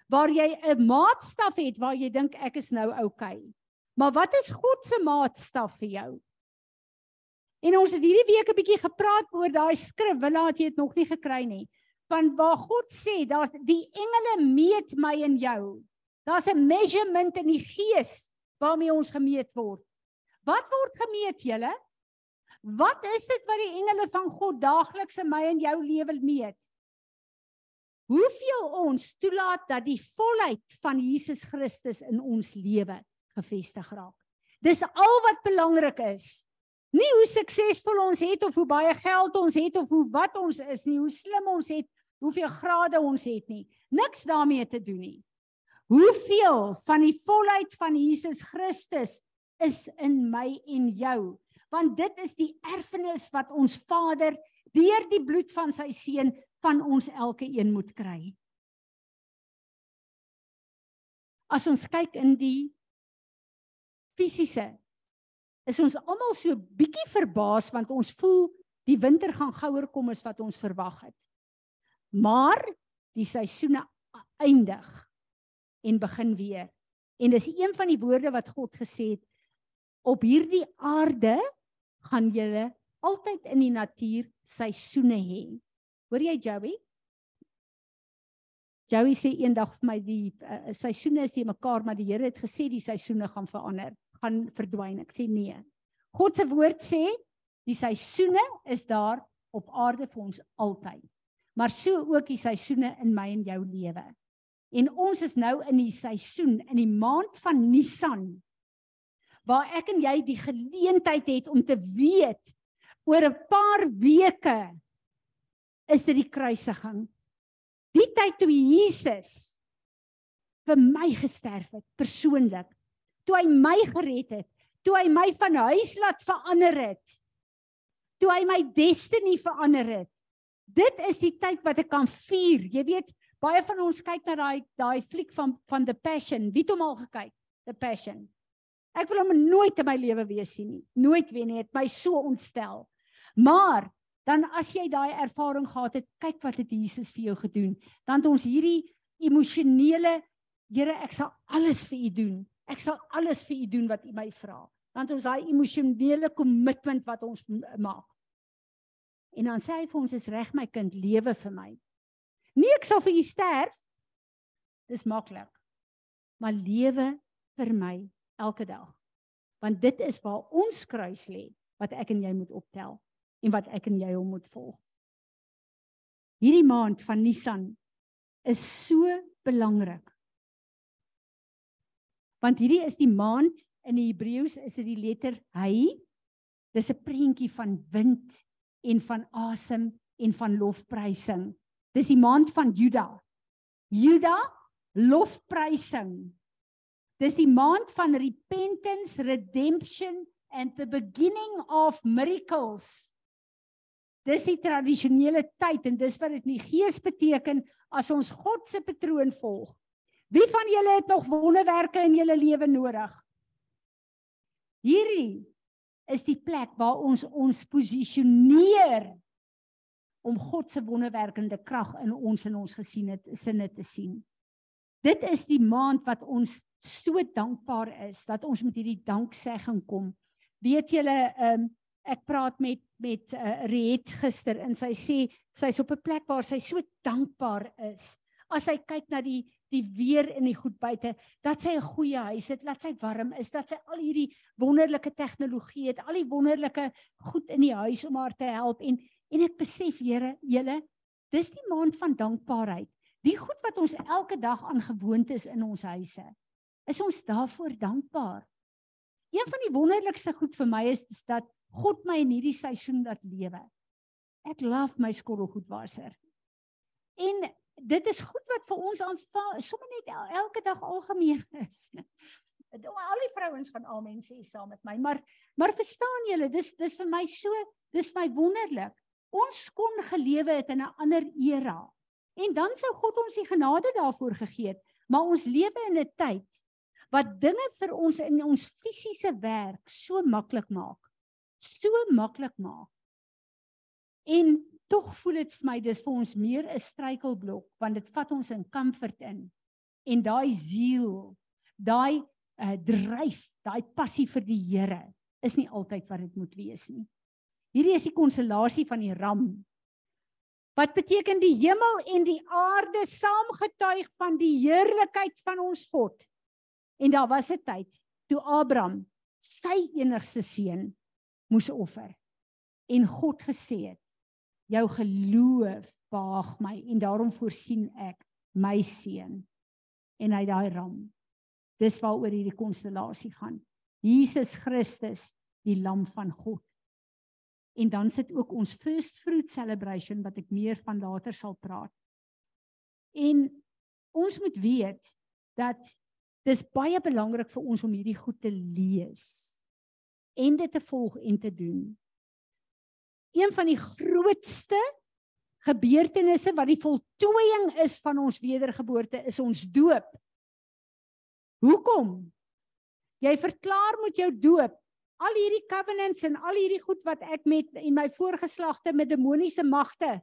waar jy 'n maatstaf het waar jy dink ek is nou oukei. Okay. Maar wat is God se maatstaf vir jou? En ons het hierdie week 'n bietjie gepraat oor daai skrif, wil laat jy dit nog nie gekry nie. Van waar God sê, daar's die engele meet my en jou. Daar's 'n measurement in die gees waarmee ons gemeet word. Wat word gemeet julle? Wat is dit wat die engele van God daagliks in my en jou lewe meet? Hoeveel ons toelaat dat die volheid van Jesus Christus in ons lewe gevestig raak. Dis al wat belangrik is. Nie hoe suksesvol ons het of hoe baie geld ons het of hoe wat ons is nie, hoe slim ons het, hoeveel grade ons het nie. Niks daarmee te doen nie. Hoeveel van die volheid van Jesus Christus is in my en jou? Want dit is die erfenis wat ons Vader deur die bloed van sy seun van ons elke een moet kry. As ons kyk in die fisiese is ons almal so bietjie verbaas want ons voel die winter gaan gouer kom as wat ons verwag het. Maar die seisoene eindig en begin weer. En dis een van die woorde wat God gesê het op hierdie aarde gaan julle altyd in die natuur seisoene hê. Hoor jy Joey? Joey sê eendag vir my die uh, seisoene is die mekaar maar die Here het gesê die seisoene gaan verander gaan verdwyn. Ek sê nee. God se woord sê die seisoene is daar op aarde vir ons altyd. maar so ook die seisoene in my en jou lewe. En ons is nou in die seisoen in die maand van Nisan waar ek en jy die geleentheid het om te weet oor 'n paar weke is dit die kruisiging. Die tyd toe Jesus vir my gesterf het persoonlik, toe hy my gered het, toe hy my van huis laat verander het, toe hy my destiny verander het. Dit is die tyd wat ek kan vier. Jy weet, baie van ons kyk na daai daai fliek van van The Passion. Wie het hom al gekyk? The Passion. Ek wil hom nooit in my lewe weer sien nie. Nooit weer nie. Het my so ontstel. Maar dan as jy daai ervaring gehad het, kyk wat het Jesus vir jou gedoen. Dan het ons hierdie emosionele Here, ek sal alles vir u doen. Ek sal alles vir u doen wat u my vra. Dan het ons daai emosionele kommitment wat ons maak. En dan sê hy vir ons is reg my kind, lewe vir my. Nee, ek sal vir u sterf. Dis maklik. Maar lewe vir my elke dag. Want dit is waar ons kruis lê wat ek en jy moet optel en wat ek en jy hom moet volg. Hierdie maand van Nisan is so belangrik. Want hierdie is die maand in die Hebreëus is dit die letter hy. Dis 'n prentjie van wind en van asem en van lofprysing. Dis die maand van Juda. Juda lofprysing. Dis die maand van repentance, redemption and the beginning of miracles. Dis die tradisionele tyd en dis wat dit in die gees beteken as ons God se patroon volg. Wie van julle het nog wonderwerke in julle lewe nodig? Hierdie is die plek waar ons ons posisioneer om God se wonderwerkende krag in ons en ons gesien het sinne te sien. Dit is die maand wat ons so dankbaar is dat ons met hierdie danksegging kom. Weet julle, ehm um, ek praat met met uh, Riet gister en sy sê sy's op 'n plek waar sy so dankbaar is. As sy kyk na die die weer in die goed buite, dat sy 'n goeie huis het, dat sy warm is, dat sy al hierdie wonderlike tegnologie het, al die wonderlike goed in die huis om haar te help en en ek besef Here, julle, dis die maand van dankbaarheid. Die goed wat ons elke dag aan gewoond is in ons huise, is ons daarvoor dankbaar. Een van die wonderlikste goed vir my is, is dat God my in hierdie seisoen laat lewe. Ek love my skottelgoedwasser. En dit is goed wat vir ons aanval, sommer net elke dag algemeen is. Al die vrouens van amen sê saam met my, maar maar verstaan julle, dis dis vir my so, dis my wonderlik. Ons kon gelewe het in 'n ander era. En dan sou God ons die genade daarvoor gegee het. Maar ons lewe in 'n tyd wat dinge vir ons in ons fisiese werk so maklik maak. So maklik maak. En tog voel dit vir my dis vir ons meer 'n struikelblok want dit vat ons in comfort in. En daai ziel, daai uh, dryf, daai passie vir die Here is nie altyd wat dit moet wees nie. Hierdie is die konstellasie van die ram Wat beteken die hemel en die aarde saamgetuig van die heerlikheid van ons God? En daar was 'n tyd toe Abraham sy enigste seun moes offer. En God gesê het: "Jou geloof behaag my en daarom voorsien ek my seun." En hy daai ram. Dis waaroor hierdie konstellasie gaan. Jesus Christus, die lam van God. En dan sit ook ons first fruit celebration wat ek meer van later sal praat. En ons moet weet dat dis baie belangrik vir ons om hierdie goed te lees en dit te volg en te doen. Een van die grootste gebeurtenisse wat die voltooiing is van ons wedergeboorte is ons doop. Hoekom? Jy verklaar met jou doop al hierdie covenants en al hierdie goed wat ek met en my voorgeslagte met demoniese magte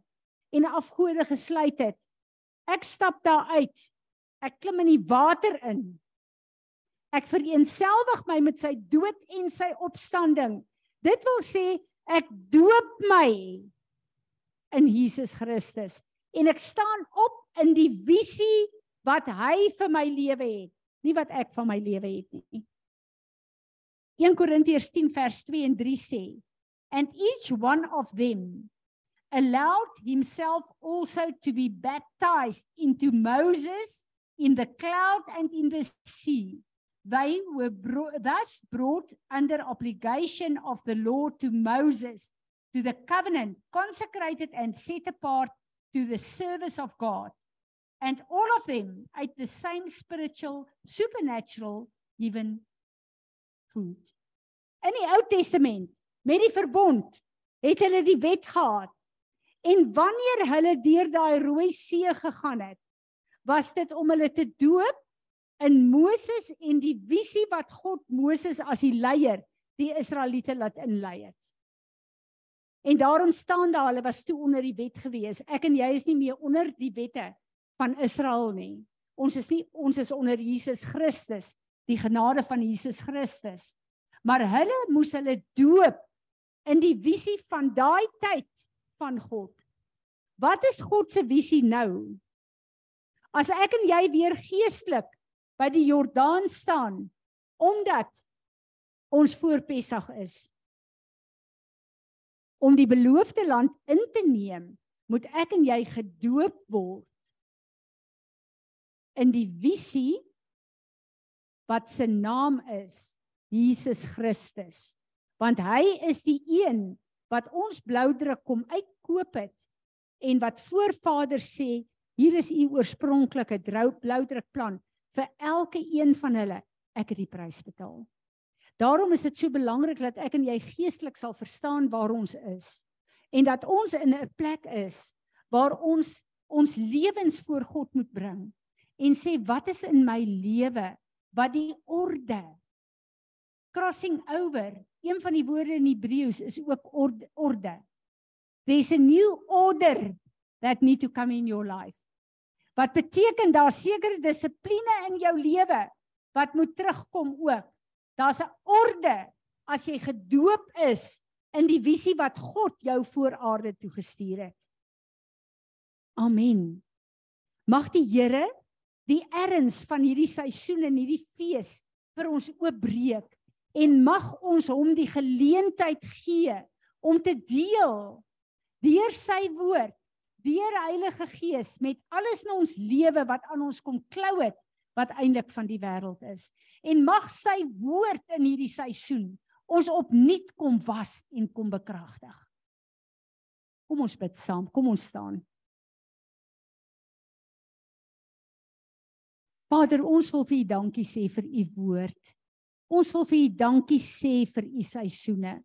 en afgode gesluit het. Ek stap daar uit. Ek klim in die water in. Ek vereenselwig my met sy dood en sy opstanding. Dit wil sê ek doop my in Jesus Christus en ek staan op in die visie wat hy vir my lewe het, nie wat ek van my lewe het nie. 1 Korintiërs 10 vers 2 en 3 sê and each one of them allowed himself also to be baptized into Moses in the cloud and in the sea. They were bro- thus brought under obligation of the law to Moses, to the covenant, consecrated and set apart to the service of God. And all of them ate the same spiritual, supernatural, given food. In die Ou Testament, met die verbond, het hulle die wet gehad. En wanneer hulle deur daai Rooi See gegaan het, was dit om hulle te doop in Moses en die visie wat God Moses as die leier die Israeliete laat inlei het. En daarom staan daar hulle was toe onder die wet gewees. Ek en jy is nie meer onder die wette van Israel nie. Ons is nie ons is onder Jesus Christus, die genade van Jesus Christus. Maar hulle moes hulle doop in die visie van daai tyd van God. Wat is God se visie nou? As ek en jy weer geestelik by die Jordaan staan omdat ons voor Pessach is om die beloofde land in te neem, moet ek en jy gedoop word in die visie wat se naam is Jesus Christus. Want hy is die een wat ons bloudruk kom uitkoop het en wat voorvader sê hier is u oorspronklike bloudrukplan vir elke een van hulle ek het die prys betaal. Daarom is dit so belangrik dat ek en jy geestelik sal verstaan waar ons is en dat ons in 'n plek is waar ons ons lewens voor God moet bring en sê wat is in my lewe wat die orde crossing over een van die woorde in Hebreëus is ook orde, orde there's a new order that need to come in your life. Wat beteken daar sekere dissipline in jou lewe wat moet terugkom ook? Daar's 'n orde as jy gedoop is in die visie wat God jou voor aarde toe gestuur het. Amen. Mag die Here die erns van hierdie seisoen en hierdie fees vir ons oopbreek en mag ons hom die geleentheid gee om te deel deur sy woord deur Heilige Gees met alles in ons lewe wat aan ons kom klou het wat eintlik van die wêreld is. En mag sy woord in hierdie seisoen ons opnuut kom was en kom bekragtig. Kom ons bid saam kom ons staan Vader, ons wil vir U dankie sê vir U woord. Ons wil vir U dankie sê vir U seisoene.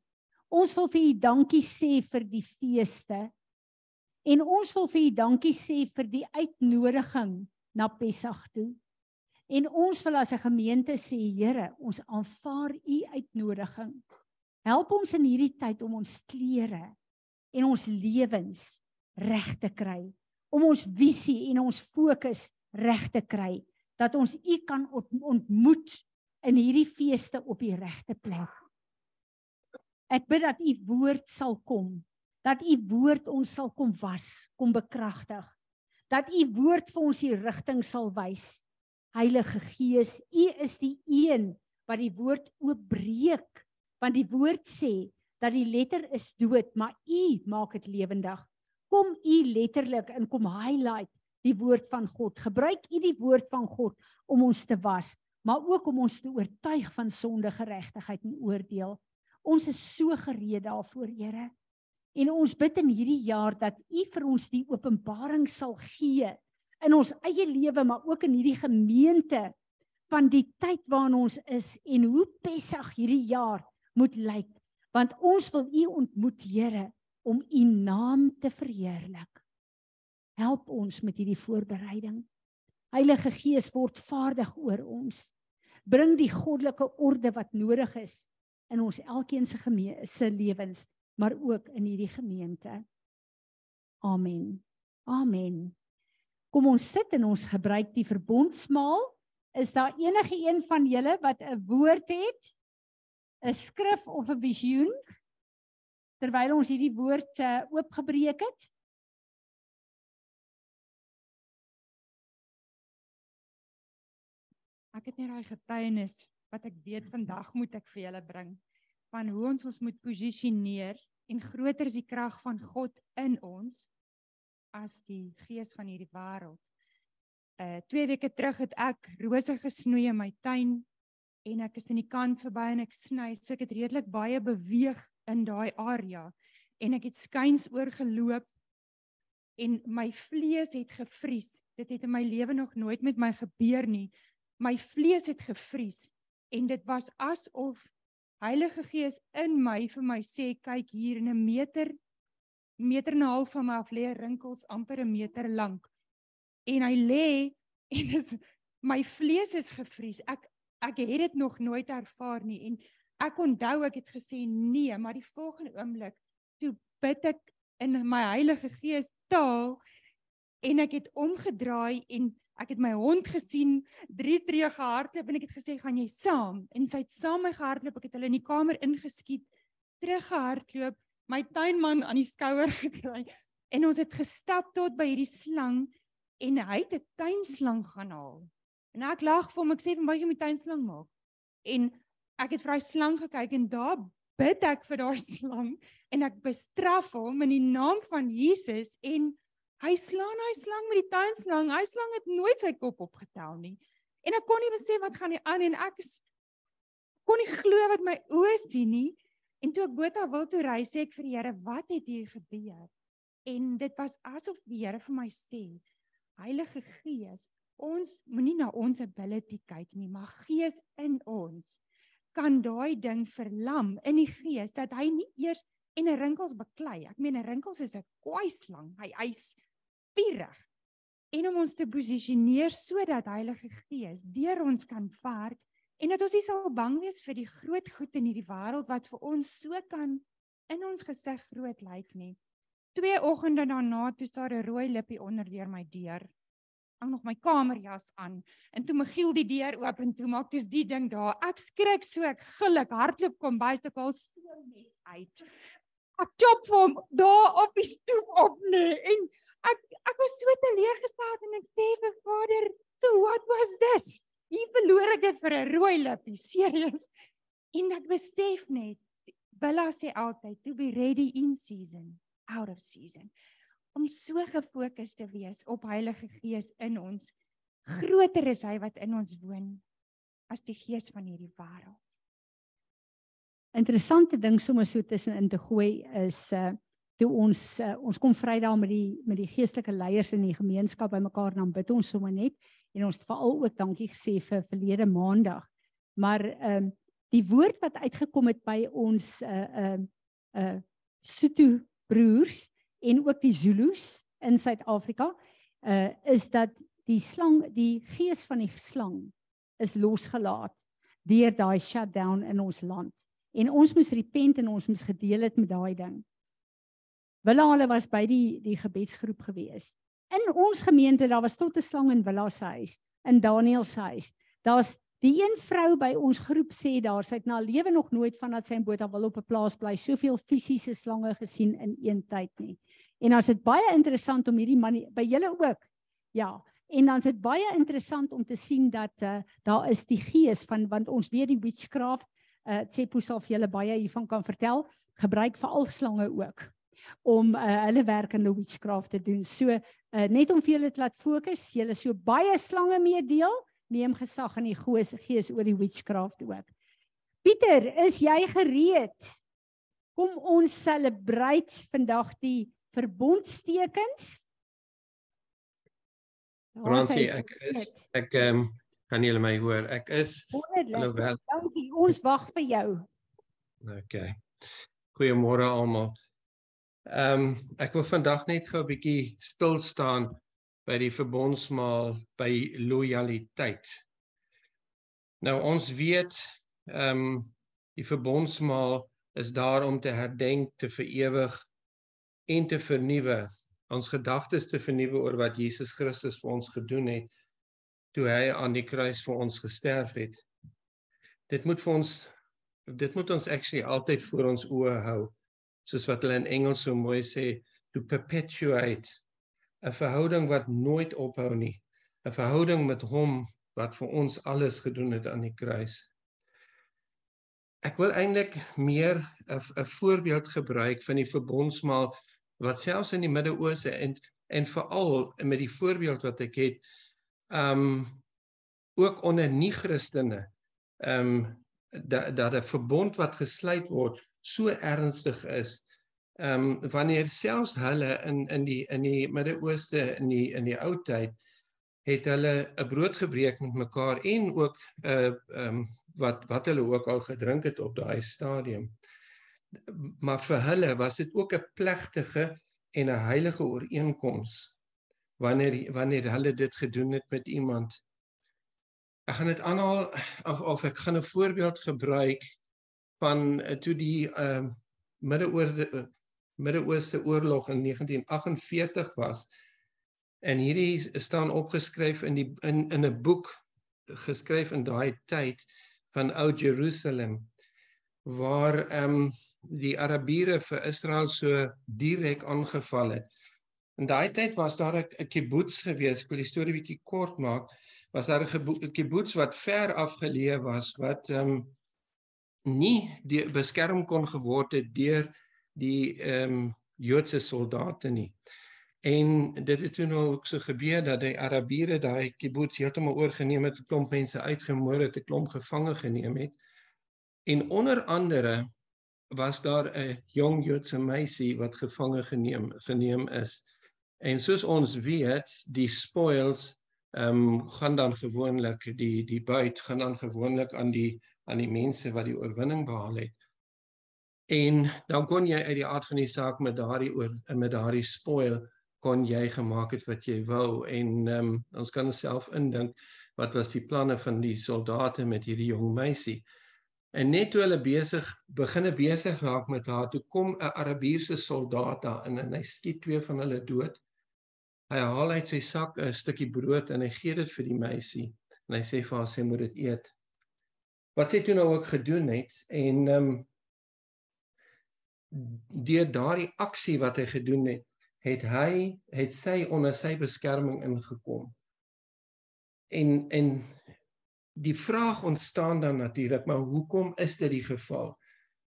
Ons wil vir U dankie sê vir die feeste. En ons wil vir U dankie sê vir die uitnodiging na Pessach toe. En ons wil as 'n gemeente sê, Here, ons aanvaar U uitnodiging. Help ons in hierdie tyd om ons klere en ons lewens reg te kry, om ons visie en ons fokus reg te kry dat ons u kan ontmoet in hierdie feeste op die regte plek. Ek bid dat u woord sal kom, dat u woord ons sal kom was, kom bekragtig. Dat u woord vir ons die rigting sal wys. Heilige Gees, u is die een wat die woord oopbreek, want die woord sê dat die letter is dood, maar u maak dit lewendig. Kom u letterlik en kom highlight die woord van God. Gebruik U die woord van God om ons te was, maar ook om ons te oortuig van sonde, geregtigheid en oordeel. Ons is so gereed daarvoor, Here. En ons bid in hierdie jaar dat U vir ons die openbaring sal gee in ons eie lewe, maar ook in hierdie gemeente van die tyd waarin ons is en hoe Pessach hierdie jaar moet lyk, want ons wil U ontmoet, Here, om U naam te verheerlik. Help ons met hierdie voorbereiding. Heilige Gees word vaardig oor ons. Bring die goddelike orde wat nodig is in ons elkeen se se lewens, maar ook in hierdie gemeente. Amen. Amen. Kom ons sit en ons gebruik die verbondsmaal. Is daar enige een van julle wat 'n woord het? 'n Skrif of 'n visioen? Terwyl ons hierdie woord uh, oopgebreek het. Ek het net daai getuienis wat ek weet vandag moet ek vir julle bring van hoe ons ons moet posisioneer en groter is die krag van God in ons as die gees van hierdie wêreld. Uh 2 weke terug het ek rose gesnoei in my tuin en ek is in die kant verby en ek sny, so ek het redelik baie beweeg in daai area en ek het skuins oorgeloop en my vlees het gevries. Dit het in my lewe nog nooit met my gebeur nie. My vlees het gevries en dit was asof Heilige Gees in my vir my sê kyk hier in 'n meter meter en 'n half van my af lê rinkels amper 'n meter lank. En hy lê en is my vlees is gevries. Ek ek het dit nog nooit ervaar nie en ek onthou ek het gesê nee, maar die volgende oomblik toe bid ek in my Heilige Gees taal en ek het omgedraai en ek het my hond gesien drie tree gehardloop en ek het gesê gaan jy saam? En sy het saam my gehardloop ek het hulle in die kamer ingeskiet terug gehardloop my tuinman aan die skouer gekry en ons het gestap tot by hierdie slang en hy het 'n tuinslang gaan haal. En ek lag vir hom ek sê vir my jy moet tuinslang maak? En ek het vir hy slang gekyk en daar bid ek vir daai slang en ek bestraf hom in die naam van Jesus en Hy slaan hy slang met die tuinslang. Hy slang het nooit sy kop opgetel nie. En ek kon nie besef wat gaan nie aan en ek is kon nie glo wat my oë sien nie. En toe ek Botha wil toe ry, sê ek vir die Here, "Wat het hier gebeur?" En dit was asof die Here vir my sê, "Heilige Gees, ons moenie na ons ability kyk nie, maar Gees in ons kan daai ding verlam in die gees dat hy nie eers en 'n rinkels beklei. Ek meen 'n rinkels is 'n kwaai slang. Hy hy's spierig en om ons te posisioneer sodat Heilige Gees deur ons kan werk en dat ons nie sal bang wees vir die groot goed in hierdie wêreld wat vir ons so kan in ons gesig groot lyk nie. Twee oggende daarna toe staar 'n rooi lippie onder deur my deur. Ek nog my kamerjas aan en toe Michiel die deur oop en toe maak dis die ding daar. Ek skrik so ek gillik hardloop kom by stuk al so net uit ek chop vir hom daar op die stoep op nê en ek ek was so teleurgesteld en ek sê vir vader so what was this hier verloor ek dit vir 'n rooi lippie serieus. En ek besef net Bella sê altyd to be ready in season out of season. Om so gefokus te wees op Heilige Gees in ons groter is hy wat in ons woon as die gees van hierdie wêreld interessante ding sommer so tussenin te gooi is uh toe ons uh, ons kom Vrydag met die met die geestelike leiers in die gemeenskap bymekaar dan bid ons sommer net en ons het veral ook dankie gesê vir verlede maandag. Maar ehm uh, die woord wat uitgekom het by ons uh uh uh Sotho broers en ook die Zulus in Suid-Afrika uh is dat die slang die gees van die slang is losgelaat deur daai shutdown in ons land en ons moes repent en ons moes gedeel het met daai ding. Willa hulle was by die die gebedsgroep gewees. In ons gemeente daar was tot 'n slang in Willa se huis, in Daniel se huis. Daar's die een vrou by ons groep sê daar sy het na lewe nog nooit vandat sy in Botha wil op 'n plaas bly soveel fisiese slange gesien in een tyd nie. En as dit baie interessant om hierdie man by julle ook. Ja, en dan is dit baie interessant om te sien dat uh, daar is die gees van want ons weet die witchcraft uh Tsepo sal vir julle baie hiervan kan vertel, gebruik veral slange ook om uh hulle werk in witchcraft te doen. So uh net om vir julle te laat fokus, julle so baie slange mee deel, neem gesag in die goeie gees oor die witchcraft ook. Pieter, is jy gereed? Kom ons celebrate vandag die verbondstekens. Fransie, ek is ek ehm um, Kan julle my hoor? Ek is alhoewel Dankie. Ons wag vir jou. OK. Goeiemôre almal. Ehm um, ek wil vandag net gou 'n bietjie stil staan by die verbondsmaal by lojaliteit. Nou ons weet ehm um, die verbondsmaal is daar om te herdenk, te vir ewig en te vernuwe, ons gedagtes te vernuwe oor wat Jesus Christus vir ons gedoen het toe hy aan die kruis vir ons gesterf het. Dit moet vir ons dit moet ons actually altyd voor ons oë hou. Soos wat hulle in Engels so mooi sê, to perpetuate 'n verhouding wat nooit ophou nie. 'n Verhouding met hom wat vir ons alles gedoen het aan die kruis. ek wil eintlik meer 'n 'n voorbeeld gebruik van die verbondsmaal wat selfs in die Midde-Ooste en en veral met die voorbeeld wat ek het um ook onder nie-Christene um dat dat 'n verbond wat gesluit word so ernstig is ehm um, wanneer selfs hulle in in die in die Midde-Ooste in die in die ou tyd het hulle 'n brood gebreek met mekaar en ook 'n uh, eh, ehm um, wat wat hulle ook al gedrink het op daai stadium. Maar vir hulle was dit ook 'n plegtige en 'n heilige ooreenkoms wanneer wanneer hulle dit gedoen het met iemand. Ek gaan dit aanhaal of of ek gaan 'n voorbeeld gebruik van uh, toe die ehm uh, Midde-Ooste Midde-Ooste oorlog in 1948 was. En hierdie staan opgeskryf in die in in 'n boek geskryf in daai tyd van Ou Jerusalem waar ehm um, die Arabiere vir Israel so direk aangeval het. In daai tyd was daar 'n kibbutz gewees, ek wil die storie bietjie kort maak, was daar 'n kibbutz wat ver afgeleë was wat ehm um, nie die beskerm kon geword het deur die ehm um, Joodse soldate nie. En dit het toe nou ook so gebeur dat die Arabiere daai kibbutz heeltemal oorgeneem het, 'n klomp mense uitgemoor het, 'n klomp gevange geneem het. En onder andere was daar 'n jong Joodse meisie wat gevange geneem geneem is. En soos ons weet, die spoils ehm um, gaan dan gewoonlik die die buit gaan dan gewoonlik aan die aan die mense wat die oorwinning behaal het. En dan kon jy uit die aard van die saak met daardie oor met daardie spoil kon jy gemaak het wat jy wou en um, ons kan onsself indink wat was die planne van die soldate met hierdie jong meisie. En net toe hulle besig beginne besig raak met haar, toe kom 'n Arabiese soldaat daar in en hy skiet twee van hulle dood. Hy haal uit sy sak 'n stukkie brood en hy gee dit vir die meisie en hy sê vir haar sy moet dit eet. Wat sy toe nou ook gedoen het en ehm um, deur daardie aksie wat hy gedoen het, het hy het sy onder sy beskerming ingekom. En en die vraag ontstaan dan natuurlik, maar hoekom is dit die geval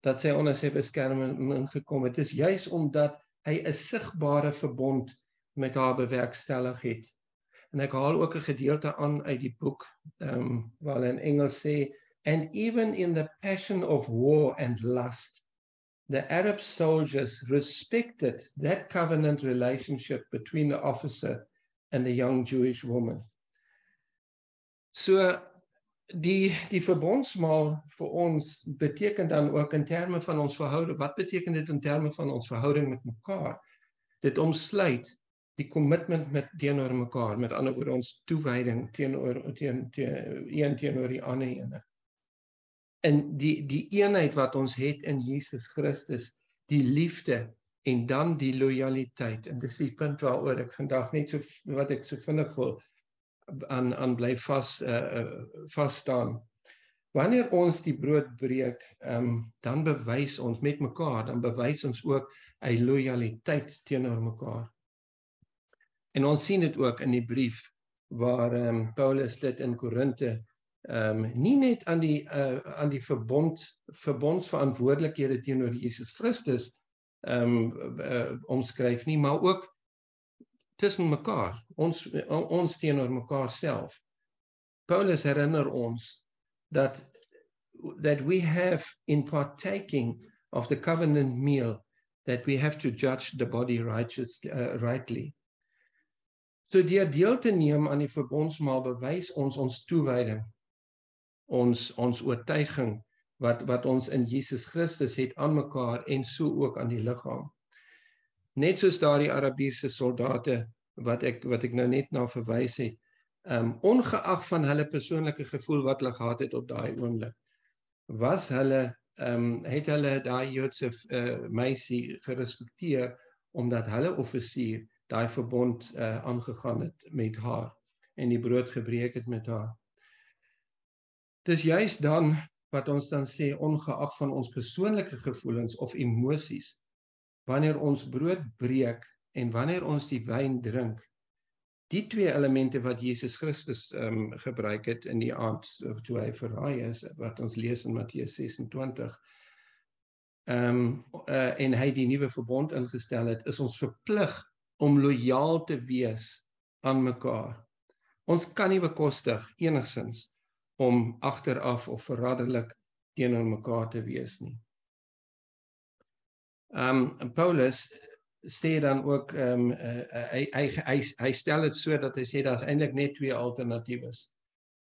dat sy onder sy beskerming ingekom het? Dit is juis omdat hy 'n sigbare verbond met haar bewerkstellig het. En ek haal ook 'n gedeelte aan uit die boek, ehm um, waar hulle in Engels sê and even in the passion of war and lust the Arab soldiers respected that covenant relationship between the officer and the young Jewish woman. So die die verbondsmaal vir ons beteken dan ook in terme van ons verhouding wat beteken dit in terme van ons verhouding met mekaar dit omsluit die kommitment met teenoor mekaar met ander woorde ons toewyding teenoor teen teen een teenoor die ander ene in die die eenheid wat ons het in Jesus Christus, die liefde en dan die lojaliteit. En dis die punt waaroor ek vandag net so wat ek so vinnig wil aan aan bly vas uh, vas staan. Wanneer ons die brood breek, ehm um, dan bewys ons met mekaar, dan bewys ons ook 'n lojaliteit teenoor mekaar. En ons sien dit ook in die brief waar ehm um, Paulus dit in Korinte ehm um, nie net aan die uh, aan die verbond verbondsverantwoordelikhede teenoor Jesus Christus ehm um, uh, omskryf nie, maar ook tussen mekaar, ons ons teenoor mekaar self. Paulus herinner ons dat that we have in partaking of the covenant meal that we have to judge the body righteous uh, rightly. So deur deel te neem aan die verbondsmaal bewys ons ons toewyding ons ons oortuiging wat wat ons in Jesus Christus het aan mekaar en so ook aan die liggaam. Net soos daardie Arabiese soldate wat ek wat ek nou net na verwys het, um ongeag van hulle persoonlike gevoel wat hulle gehad het op daai oomblik, was hulle um het hulle daai Joodse uh, meisie gerespekteer omdat hulle offisier daai verbond uh, aangegaan het met haar en die brood gebreek het met haar. Dis juis dan wat ons dan sê ongeag van ons persoonlike gevoelens of emosies wanneer ons brood breek en wanneer ons die wyn drink die twee elemente wat Jesus Christus ehm um, gebruik het in die aand toe hy verraai is wat ons lees in Matteus 26 ehm um, uh, en hy die nuwe verbond ingestel het is ons verplig om lojaal te wees aan mekaar. Ons kan nie bekostig enigsins om agteraf of verraderlik teenoor mekaar te wees nie. Ehm um, Paulus sê dan ook ehm um, uh, hy, hy hy hy stel dit so dat hy sê daar's eintlik net twee alternatiewe.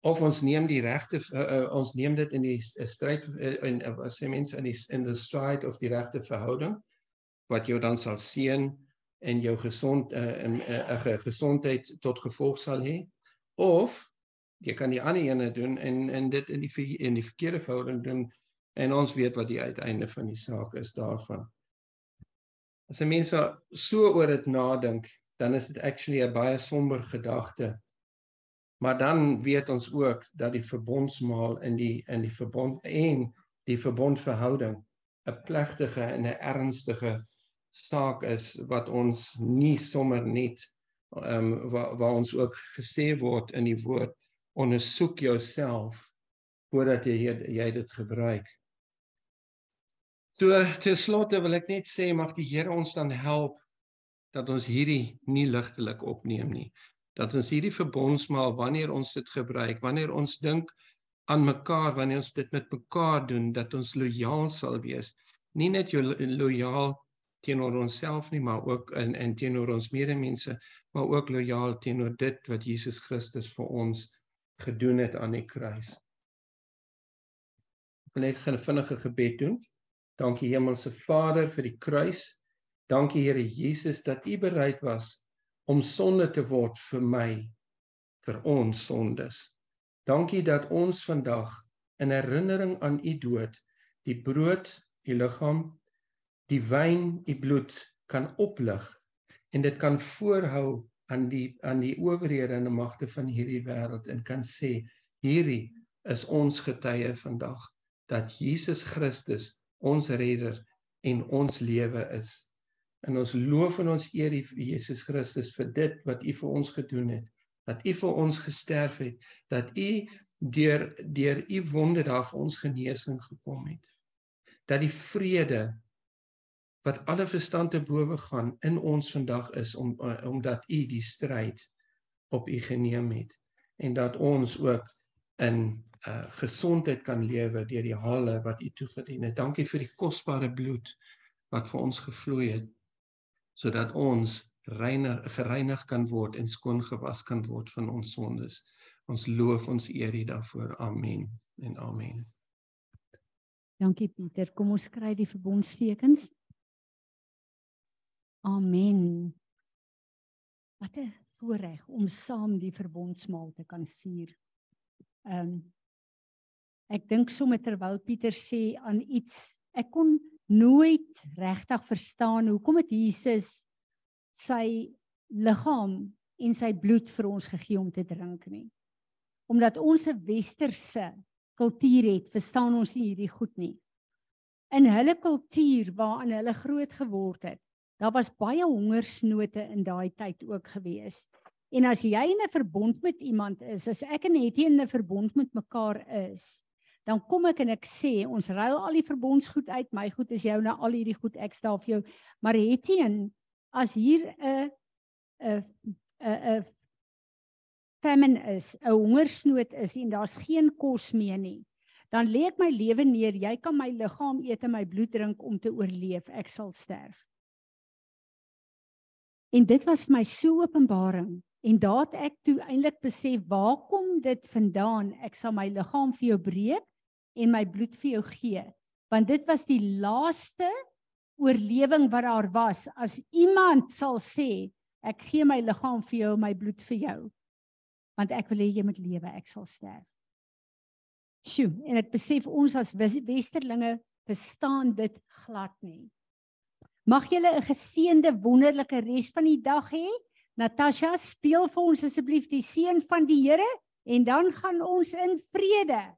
Of ons neem die regte uh, uh, ons neem dit in die stryd uh, in uh, sê mense in die in the stride of die regte verhouding wat jou dan sal seën en jou gesond 'n uh, uh, uh, gesondheid tot gevolg sal hê of jy kan die ander ene doen en en dit in die in die verkeerde verhouding doen en ons weet wat die uiteinde van die saak is daarvan. As 'n mens so oor dit nadink, dan is dit actually 'n baie somber gedagte. Maar dan weet ons ook dat die verbondsmaal in die in die verbond en die verbondverhouding 'n plegtige en 'n ernstige saak is wat ons nie sommer net ehm um, waar waar ons ook gesê word in die woord ondersoek jouself voordat jy jy dit gebruik. So ten slotte wil ek net sê mag die Here ons dan help dat ons hierdie nie ligtelik opneem nie. Dat ons hierdie verbondsmaal wanneer ons dit gebruik, wanneer ons dink aan mekaar, wanneer ons dit met mekaar doen, dat ons lojaal sal wees. Nie net jo lojaal teenoor onsself nie, maar ook in en teenoor ons medemense, maar ook lojaal teenoor dit wat Jesus Christus vir ons gedoen het aan die kruis. Ek wil net 'n vinnige gebed doen. Dankie Hemelse Vader vir die kruis. Dankie Here Jesus dat U bereid was om sonde te word vir my vir ons sondes. Dankie dat ons vandag in herinnering aan U dood die brood, U liggaam, die wyn, U bloed kan oplig en dit kan voorhou aan die aan die owerhede en magte van hierdie wêreld en kan sê hierdie is ons getuie vandag dat Jesus Christus ons redder en ons lewe is. En ons loof en ons eer U Jesus Christus vir dit wat U vir ons gedoen het. Dat U vir ons gesterf het, dat U deur deur U wonde daar vir ons genesing gekom het. Dat die vrede wat alle verstand te bowe gaan in ons vandag is om omdat U die stryd op U geneem het en dat ons ook in uh gesondheid kan lewe deur die hale wat U toegedien het. Dankie vir die kosbare bloed wat vir ons gevloei het sodat ons reinig gereinig kan word en skoon gewas kan word van ons sondes. Ons loof ons eer U daarvoor. Amen en amen. Dankie Pieter. Kom ons kry die verbondstekens. Amen. Wat 'n voorreg om saam die verbondsmaal te kan vier. Ehm um, ek dink sommer terwyl Pieter sê aan iets, ek kon nooit regtig verstaan hoekom het Jesus sy liggaam en sy bloed vir ons gegee om te drink nie. Omdat ons 'n westerse kultuur het, verstaan ons nie hierdie goed nie. In hulle kultuur waarin hulle groot geword het, daar was baie hongersnote in daai tyd ook gewees. En as jy in 'n verbond met iemand is, as ek en Hetty in 'n verbond met mekaar is, dan kom ek en ek sê ons ruil al die verbondsgoed uit, my goed is jou nou al hierdie goed ek stel vir jou. Maar Hetty en as hier 'n 'n 'n 'n famine is, 'n hongersnood is en daar's geen kos meer nie, dan lê ek my lewe neer. Jy kan my liggaam eet en my bloed drink om te oorleef. Ek sal sterf. En dit was vir my so openbaring En daat ek toe eintlik besef waar kom dit vandaan? Ek sal my liggaam vir jou breek en my bloed vir jou gee. Want dit was die laaste oorlewing wat daar was as iemand sal sê ek gee my liggaam vir jou, my bloed vir jou. Want ek wil hê jy moet lewe, ek sal sterf. Sjoe, en ek besef ons as westerlinge verstaan dit glad nie. Mag julle 'n geseënde wonderlike res van die dag hê. Natasha, speel vir ons asseblief die seën van die Here en dan gaan ons in vrede